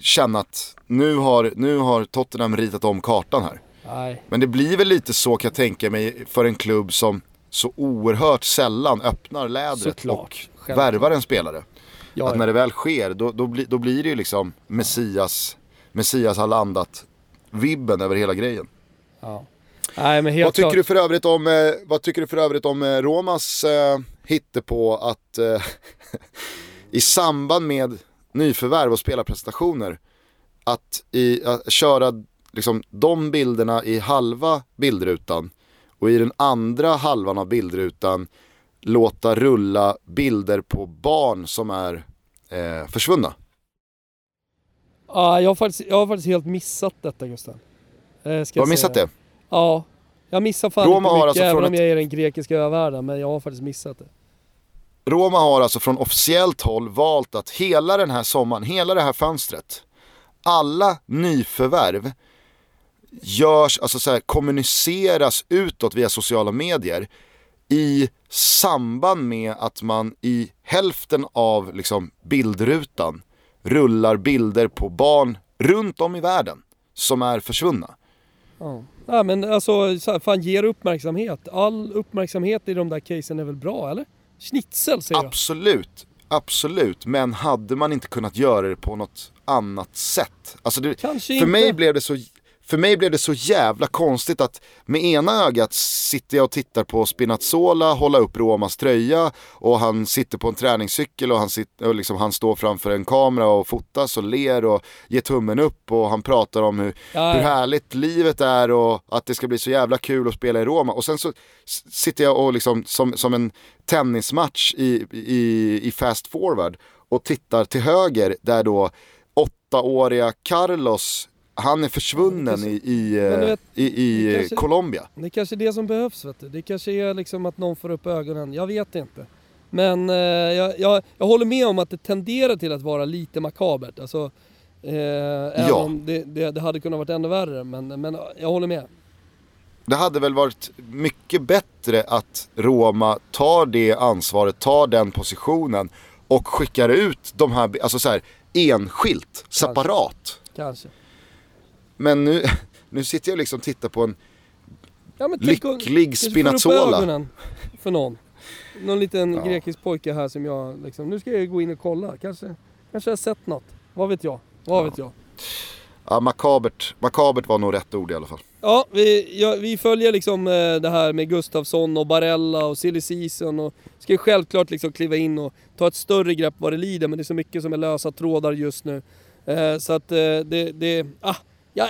känna att nu har, nu har Tottenham ritat om kartan här.
Nej,
Men det blir väl lite så kan jag tänka mig för en klubb som så oerhört sällan öppnar lädret
Såklart,
och
självklart.
värvar en spelare.
ja,
Att när det väl sker, då, då, blir, då blir det ju liksom Messias, Messias har landat vibben över hela grejen.
ja. Nej, men helt
Vad tycker,
klart.
du för övrigt om, eh, vad tycker du för övrigt om eh, Romas eh, hittepå att eh, *laughs* i samband med nyförvärv och spelarprestationer att i, att köra liksom, de bilderna i halva bildrutan och i den andra halvan av bildrutan låta rulla bilder på barn som är eh, försvunna.
Ja, jag, har faktiskt, jag har faktiskt helt missat detta Gustav. Eh,
Du har missat det?
Ja, jag missar fan
Roma
inte
har
mycket
alltså
även om jag är den grekiska övärlden. Men jag har faktiskt missat det.
Roma har alltså från officiellt håll valt att hela den här sommaren, hela det här fönstret, alla nyförvärv görs, alltså så här, kommuniceras utåt via sociala medier i samband med att man i hälften av liksom, bildrutan rullar bilder på barn runt om i världen som är försvunna.
Ja. Nej men alltså, så här, fan ger uppmärksamhet. All uppmärksamhet i de där casen är väl bra eller? Schnitzel säger jag.
Absolut, absolut. Men hade man inte kunnat göra det på något annat sätt? Alltså det,
Kanske
för,
inte.
mig blev det så, för mig blev det så jävla konstigt att med ena ögat sitter jag och tittar på Spinazzola hålla upp Romas tröja och han sitter på en träningscykel och han, sitter, och liksom, han står framför en kamera och fotas och ler och ger tummen upp och han pratar om hur,
Ja,
hur härligt livet är och att det ska bli så jävla kul att spela i Roma. Och sen så sitter jag och liksom som, som en tennismatch i, i, i fast forward och tittar till höger där då åttaåriga Carlos, han är försvunnen i, i, eh,
vet,
i, i
det kanske-
Colombia.
Det är kanske är det som behövs vet du. Det kanske är liksom att någon får upp ögonen. Jag vet inte. Men eh, jag, jag, jag håller med om att det tenderar till att vara lite makabert. Alltså, eh, även
Ja.
om det, det, det hade kunnat varit ännu värre. Men, men jag håller med.
Det hade väl varit mycket bättre att Roma tar det ansvaret, tar den positionen och skickar ut de här, alltså så här enskilt, separat.
Kanske.
Men nu, *laughs* nu sitter jag liksom och tittar på en
Ja, men
lycklig Spinazzola.
för någon. Någon liten
Ja.
grekisk pojke här som jag liksom, nu ska jag gå in och kolla. Kanske, kanske jag har sett något. Vad vet jag? Vad vet jag?
Ja, makabert, makabert var nog rätt ord i alla fall.
Ja, vi, ja, vi följer liksom eh, det här med Gustafsson och Barella och silly season och ska ju självklart liksom kliva in och ta ett större grepp vad det lider men det är så mycket som är lösa trådar just nu. Eh, så att eh, det, det, ah, ja,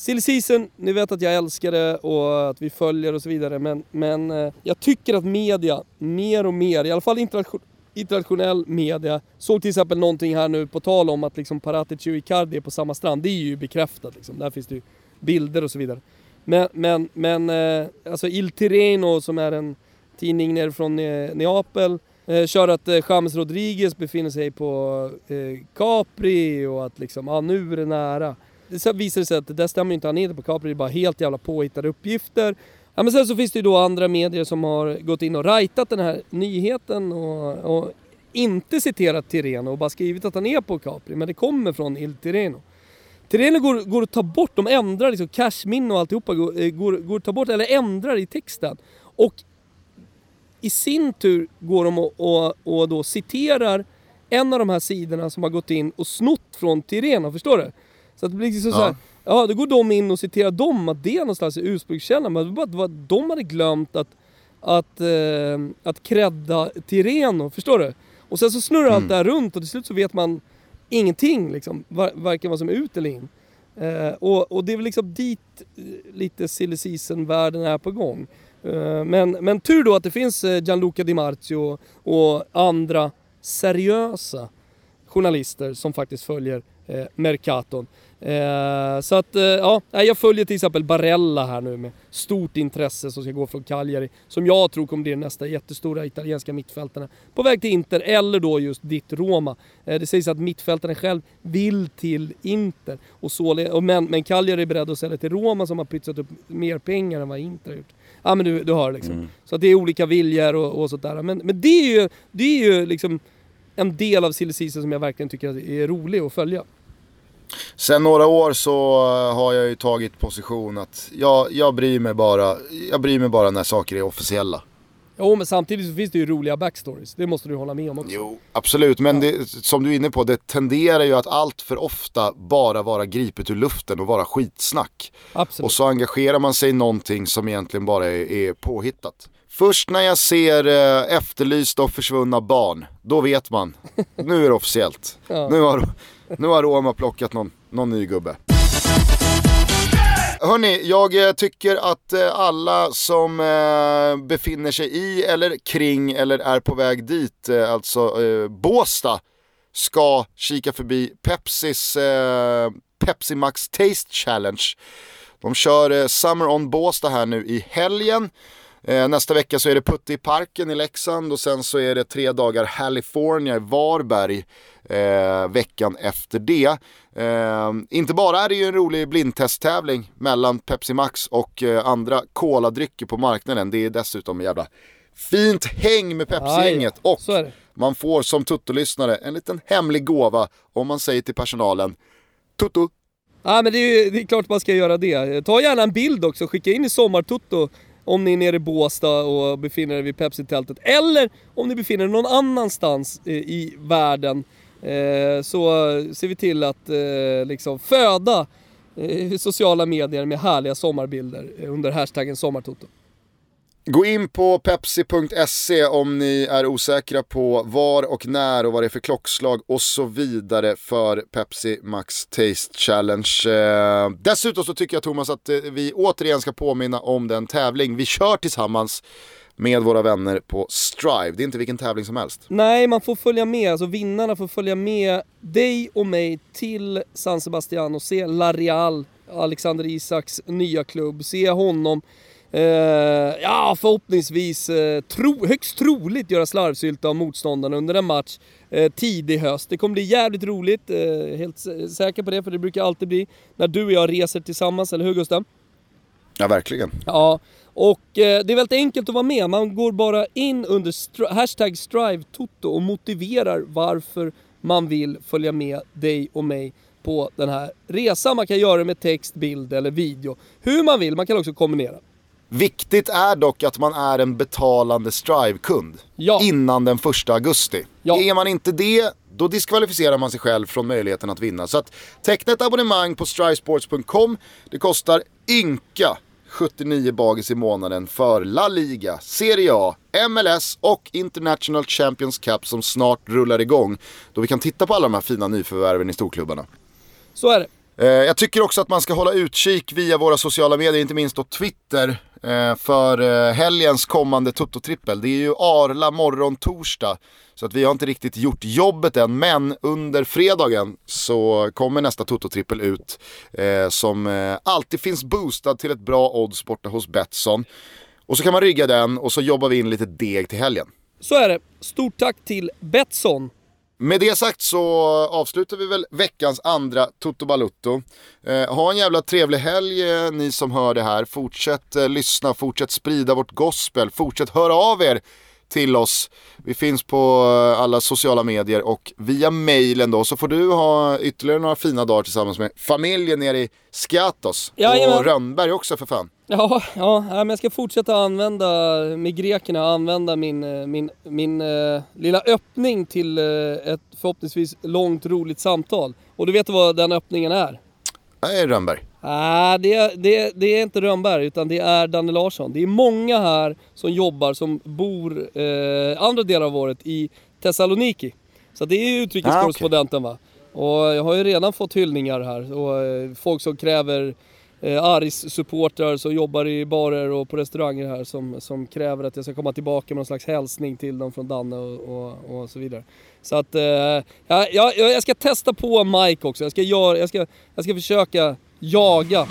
silly season, ni vet att jag älskar det och att vi följer och så vidare men, men eh, jag tycker att media mer och mer, i alla fall internation, internationell media, såg till exempel någonting här nu på tal om att liksom Paratici och Icardi är på samma strand. Det är ju bekräftat liksom. Där finns det ju bilder och så vidare. Men, men, men eh, alltså Il Tireno som är en tidning nere från Neapel eh, kör att James Rodriguez befinner sig på Capri och att liksom, ja nu är det nära. Sen visar det sig att det där stämmer ju inte, han är inte på Capri, det är bara helt jävla påhittade uppgifter. Ja men sen så finns det ju då andra medier som har gått in och rightat den här nyheten och, och inte citerat Tireno och bara skrivit att han är på Capri, men det kommer från Il Tireno. Tireno går, går att ta bort, de ändrar liksom cashmin och alltihopa går, eh, går, går att ta bort eller ändrar i texten. Och i sin tur går de och, och, och då citerar en av de här sidorna som har gått in och snott från Tireno, förstår du? Så att det blir liksom
Ja.
så här, ja då går de in och citerar dem, att det är någonstans i ursprungskällan. Men det var bara att de hade glömt att, att, eh, att credda Tirreno, förstår du? Och sen så snurrar allt det här runt och till slut så vet man ingenting liksom, var, varken vad som är ut eller in. Eh, och, och det är väl liksom dit eh, lite silly season-världen är på gång. Eh, men, men tur då att det finns eh, Gianluca Di Marzio och andra seriösa journalister som faktiskt följer eh, Mercaton. Eh, så att, eh, ja, jag följer till exempel Barella här nu med stort intresse som ska gå från Cagliari. Som jag tror kommer bli nästa jättestora italienska mittfältarna. På väg till Inter, eller då just ditt Roma. Eh, det sägs att mittfältaren själv vill till Inter. Och så, och men, men Cagliari är beredd att sälja till Roma som har pytsat upp mer pengar än vad Inter har gjort. Ja men du, du hör liksom. Så att det är olika viljor och, och sådär. Men, men det är ju, det är ju liksom en del av silly som jag verkligen tycker är rolig att följa.
Sen några år så har jag ju tagit position att jag, jag, bryr mig bara, jag bryr mig bara när saker är officiella.
Jo men samtidigt så finns det ju roliga backstories, det måste du hålla med om också.
Jo, absolut. Men det, som du är inne på, det tenderar ju att allt för ofta bara vara gripet ur luften och vara skitsnack.
Absolut.
Och så engagerar man sig i någonting som egentligen bara är, är påhittat. Först när jag ser eh, efterlysta och försvunna barn, då vet man. Nu är det officiellt. *laughs*
Ja.
Nu, har, nu har Roma plockat någon, någon ny gubbe. Hörni, jag eh, tycker att eh, alla som eh, befinner sig i eller kring eller är på väg dit, alltså eh, Båsta, ska kika förbi Pepsis eh, Pepsi Max Taste Challenge. De kör eh, Summer on Båsta här nu i helgen. Eh, nästa vecka så är det Putte i parken i Leksand och sen så är det tre dagar California i Varberg eh, veckan efter det. Eh, inte bara är det ju en rolig blindtesttävling mellan Pepsi Max och eh, andra koladrycker på marknaden. Det är dessutom en jävla fint häng med Pepsi-gänget och man får som Tutto-lyssnare en liten hemlig gåva om man säger till personalen Tutto,
Ja men det är, det är klart man ska göra det. Ta gärna en bild också, skicka in i Sommartutto om ni är nere i Båstad och befinner er vid Pepsi-tältet. Eller om ni befinner er någon annanstans eh, i världen. Eh, så ser vi till att eh, liksom föda sociala medier med härliga sommarbilder under hashtaggen Sommartoto.
Gå in på pepsi.se om ni är osäkra på var och när och vad det är för klockslag och så vidare för Pepsi Max Taste Challenge. Eh, dessutom så tycker jag Thomas att eh, vi återigen ska påminna om den tävling vi kör tillsammans med våra vänner på Strive. Det är inte vilken tävling som helst.
Nej, man får följa med, alltså vinnarna får följa med dig och mig till San Sebastian och se La Real, Alexander Isaks nya klubb. Se honom, eh, ja förhoppningsvis, eh, tro, högst troligt göra slarvsylta av motståndarna under en match eh, tidig höst. Det kommer bli jävligt roligt, eh, helt sä- säker på det, för det brukar alltid bli när du och jag reser tillsammans, eller hur Gustav?
Ja, verkligen.
Ja, och eh, det är väldigt enkelt att vara med. Man går bara in under stri- hashtag StriveToto och motiverar varför man vill följa med dig och mig på den här resan. Man kan göra det med text, bild eller video. Hur man vill, man kan också kombinera.
Viktigt är dock att man är en betalande Strive-kund
Ja.
innan den första augusti.
Ja.
Är man inte det, då diskvalificerar man sig själv från möjligheten att vinna. Så att teckna ett abonnemang på strivesports.com. Det kostar ynka 79 bagis i månaden för La Liga, Serie A, MLS och International Champions Cup som snart rullar igång. Då vi kan titta på alla de här fina nyförvärven i storklubbarna.
Så är det.
Eh, Jag tycker också att man ska hålla utkik via våra sociala medier, inte minst då Twitter, Eh, för eh, helgens kommande Toto-trippel. Det är ju Arla morgon torsdag, så att vi har inte riktigt gjort jobbet än, men under fredagen så kommer nästa Toto-trippel ut eh, som eh, alltid finns boostad till ett bra odds borta hos Betsson. Och så kan man rygga den och så jobbar vi in lite deg till helgen.
Så är det. Stort tack till Betsson.
Med det sagt så avslutar vi väl veckans andra Toto Balutto. Eh, ha en jävla trevlig helg eh, ni som hör det här. Fortsätt eh, lyssna, fortsätt sprida vårt gospel, fortsätt höra av er till oss. Vi finns på eh, alla sociala medier och via mailen då så får du ha ytterligare några fina dagar tillsammans med familjen nere i Skatos.
Jajamän.
och Rönnberg också för fan.
Ja, ja, men jag ska fortsätta använda, med grekerna, använda min, eh, min, min eh, lilla öppning till eh, ett förhoppningsvis långt roligt samtal. Och du vet vad den öppningen är?
Nej, Rönnberg.
Nej, det, det, det är inte Rönnberg utan det är Danne Larsson. Det är många här som jobbar, som bor eh, andra delar av året i Thessaloniki. Så det är utrikeskorrespondenten va. Och jag har ju redan fått hyllningar här och eh, folk som kräver eh, Aris supportrar som jobbar i barer och på restauranger här som, som kräver att jag ska komma tillbaka med någon slags hälsning till dem från Danne och, och, och så vidare. Så att eh, ja, jag, jag ska testa på Mike också. Jag ska, göra, jag ska, jag ska försöka jaga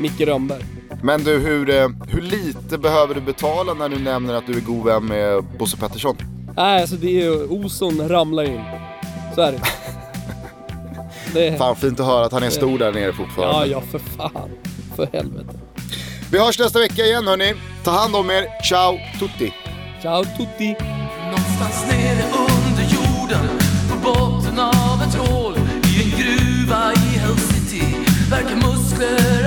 Micke Rönnberg.
Men du, hur, eh, hur lite behöver du betala när du nämner att du är god vän med Bosse Pettersson?
Nej, alltså det är ju, oson ramlar in. Så är det. *laughs* det
Fan fint att höra att han är stor där nere fortfarande.
ja, ja för fan. För helvete.
Vi hörs nästa vecka igen hörni. Ta hand om er. Ciao tutti!
Ciao tutti!
Någonstans nere under jorden På botten av ett hål I en gruva i Helsinki Verkar muskler